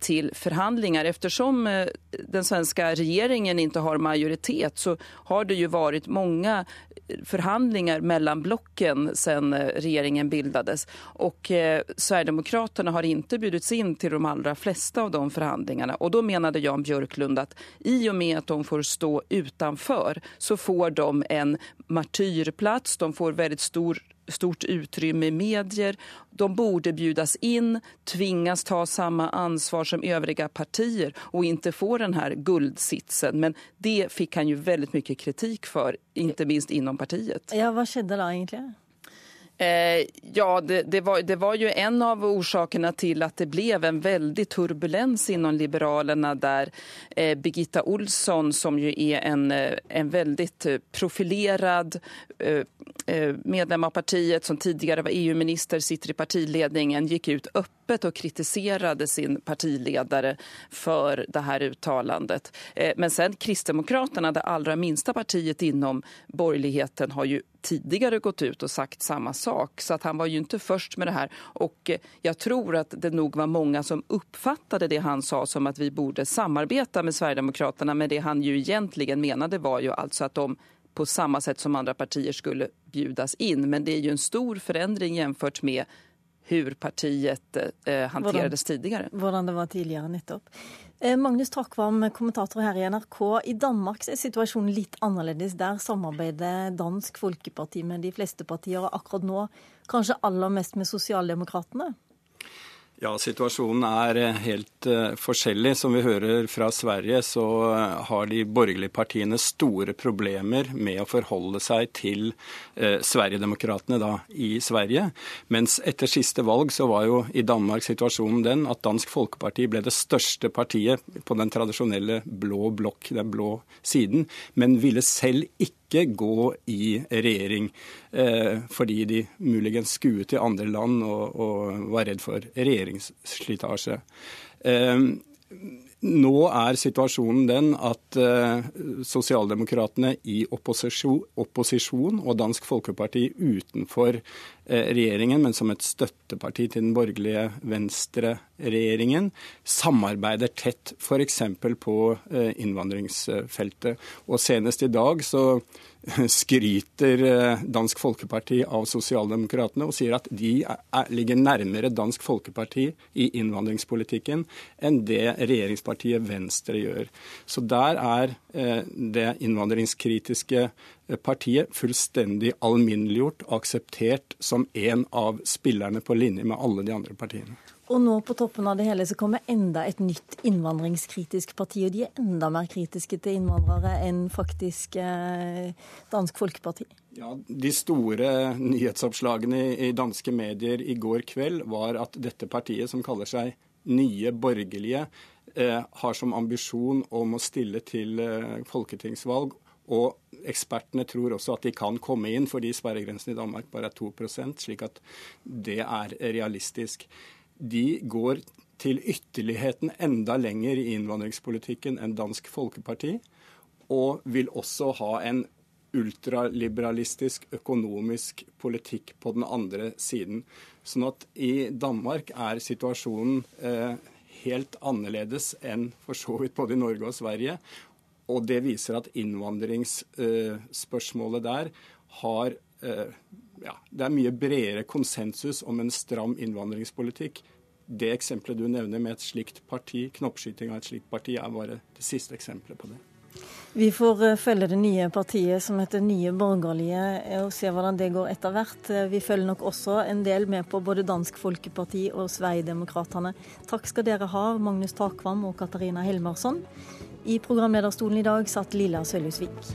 til till förhandlingar. Eftersom eh, den svenska regeringen inte har majoritet så har det ju varit många förhandlingar mellan blocken sedan regeringen bildades. Och Sverigedemokraterna har inte bjudits in till de allra flesta av de förhandlingarna. Och då menade Jan Björklund att i och med att de får stå utanför så får de en martyrplats, de får väldigt stor stort utrymme i medier. De borde bjudas in, tvingas ta samma ansvar som övriga partier och inte få den här guldsitsen. Men det fick han ju väldigt mycket kritik för, inte minst inom partiet. Ja, vad skedde då egentligen? Eh, ja, det, det, var, det var ju en av orsakerna till att det blev en väldig turbulens inom Liberalerna där eh, Birgitta Olsson som ju är en, eh, en väldigt eh, profilerad eh, eh, medlem av partiet som tidigare var EU-minister, sitter i partiledningen, gick ut öppet och kritiserade sin partiledare för det här uttalandet. Men sen Kristdemokraterna, det allra minsta partiet inom borgerligheten, har ju tidigare gått ut och sagt samma sak. Så att han var ju inte först med det här. Och jeg jag tror att det nog var många som uppfattade det han sa som att vi borde samarbeta med Sverigedemokraterna. Men det han ju egentligen menade var ju alltså att de på samma sätt som andra partier skulle bjudas in. Men det är ju en stor förändring jämfört med hur partiet eh, hanterades hvordan, tidigare. Hvordan det var tidligere, nettopp. Eh, Magnus Takvam, kommentator her i NRK. I Danmark er situasjonen litt annerledes. Der samarbeider Dansk Folkeparti med de fleste partier, og akkurat nå kanskje aller mest med Sosialdemokratene? Ja, situasjonen er eh, helt uh, forskjellig. Som vi hører fra Sverige, så uh, har de borgerlige partiene store problemer med å forholde seg til uh, Sverigedemokraterna i Sverige. Mens etter siste valg så var jo i Danmark situasjonen den at Dansk Folkeparti ble det største partiet på den tradisjonelle blå blokk, den blå siden, men ville selv ikke ikke gå i regjering eh, fordi de muligens skuet til andre land og, og var redd for regjeringsslitasje. Nå er situasjonen den at eh, sosialdemokratene i opposisjon, opposisjon, og Dansk Folkeparti utenfor eh, regjeringen, men som et støtteparti til den borgerlige venstreregjeringen, samarbeider tett f.eks. på eh, innvandringsfeltet. Og senest i dag så skryter eh, Dansk Folkeparti av Sosialdemokratene og sier at de er, ligger nærmere Dansk Folkeparti i innvandringspolitikken enn det regjeringspartiet Venstre gjør. Så der er eh, det innvandringskritiske eh, partiet fullstendig alminneliggjort og akseptert som en av spillerne på linje med alle de andre partiene. Og nå på toppen av det hele så kommer enda et nytt innvandringskritisk parti. Og de er enda mer kritiske til innvandrere enn faktisk eh, Dansk Folkeparti. Ja, De store nyhetsoppslagene i danske medier i går kveld var at dette partiet, som kaller seg Nye borgerlige, eh, har som ambisjon om å stille til eh, folketingsvalg. Og ekspertene tror også at de kan komme inn fordi sperregrensen i Danmark bare er 2 slik at det er realistisk de går til ytterligheten enda lenger i innvandringspolitikken enn Dansk Folkeparti, og vil også ha en ultraliberalistisk økonomisk politikk på den andre siden. Sånn at i Danmark er situasjonen eh, helt annerledes enn for så vidt både i Norge og Sverige. Og det viser at innvandringsspørsmålet eh, der har ja, det er mye bredere konsensus om en stram innvandringspolitikk. Det eksempelet du nevner med et slikt parti, knoppskyting av et slikt parti, er bare det siste eksempelet på det. Vi får eh, følge det nye partiet som heter Nye Borgerlige, eh, og se hvordan det går etter hvert. Eh, vi følger nok også en del med på både Dansk Folkeparti og Sverigedemokraterna. Takk skal dere ha, Magnus Takvam og Katarina Helmarsson. I programlederstolen i dag satt Lilla Sølhusvik.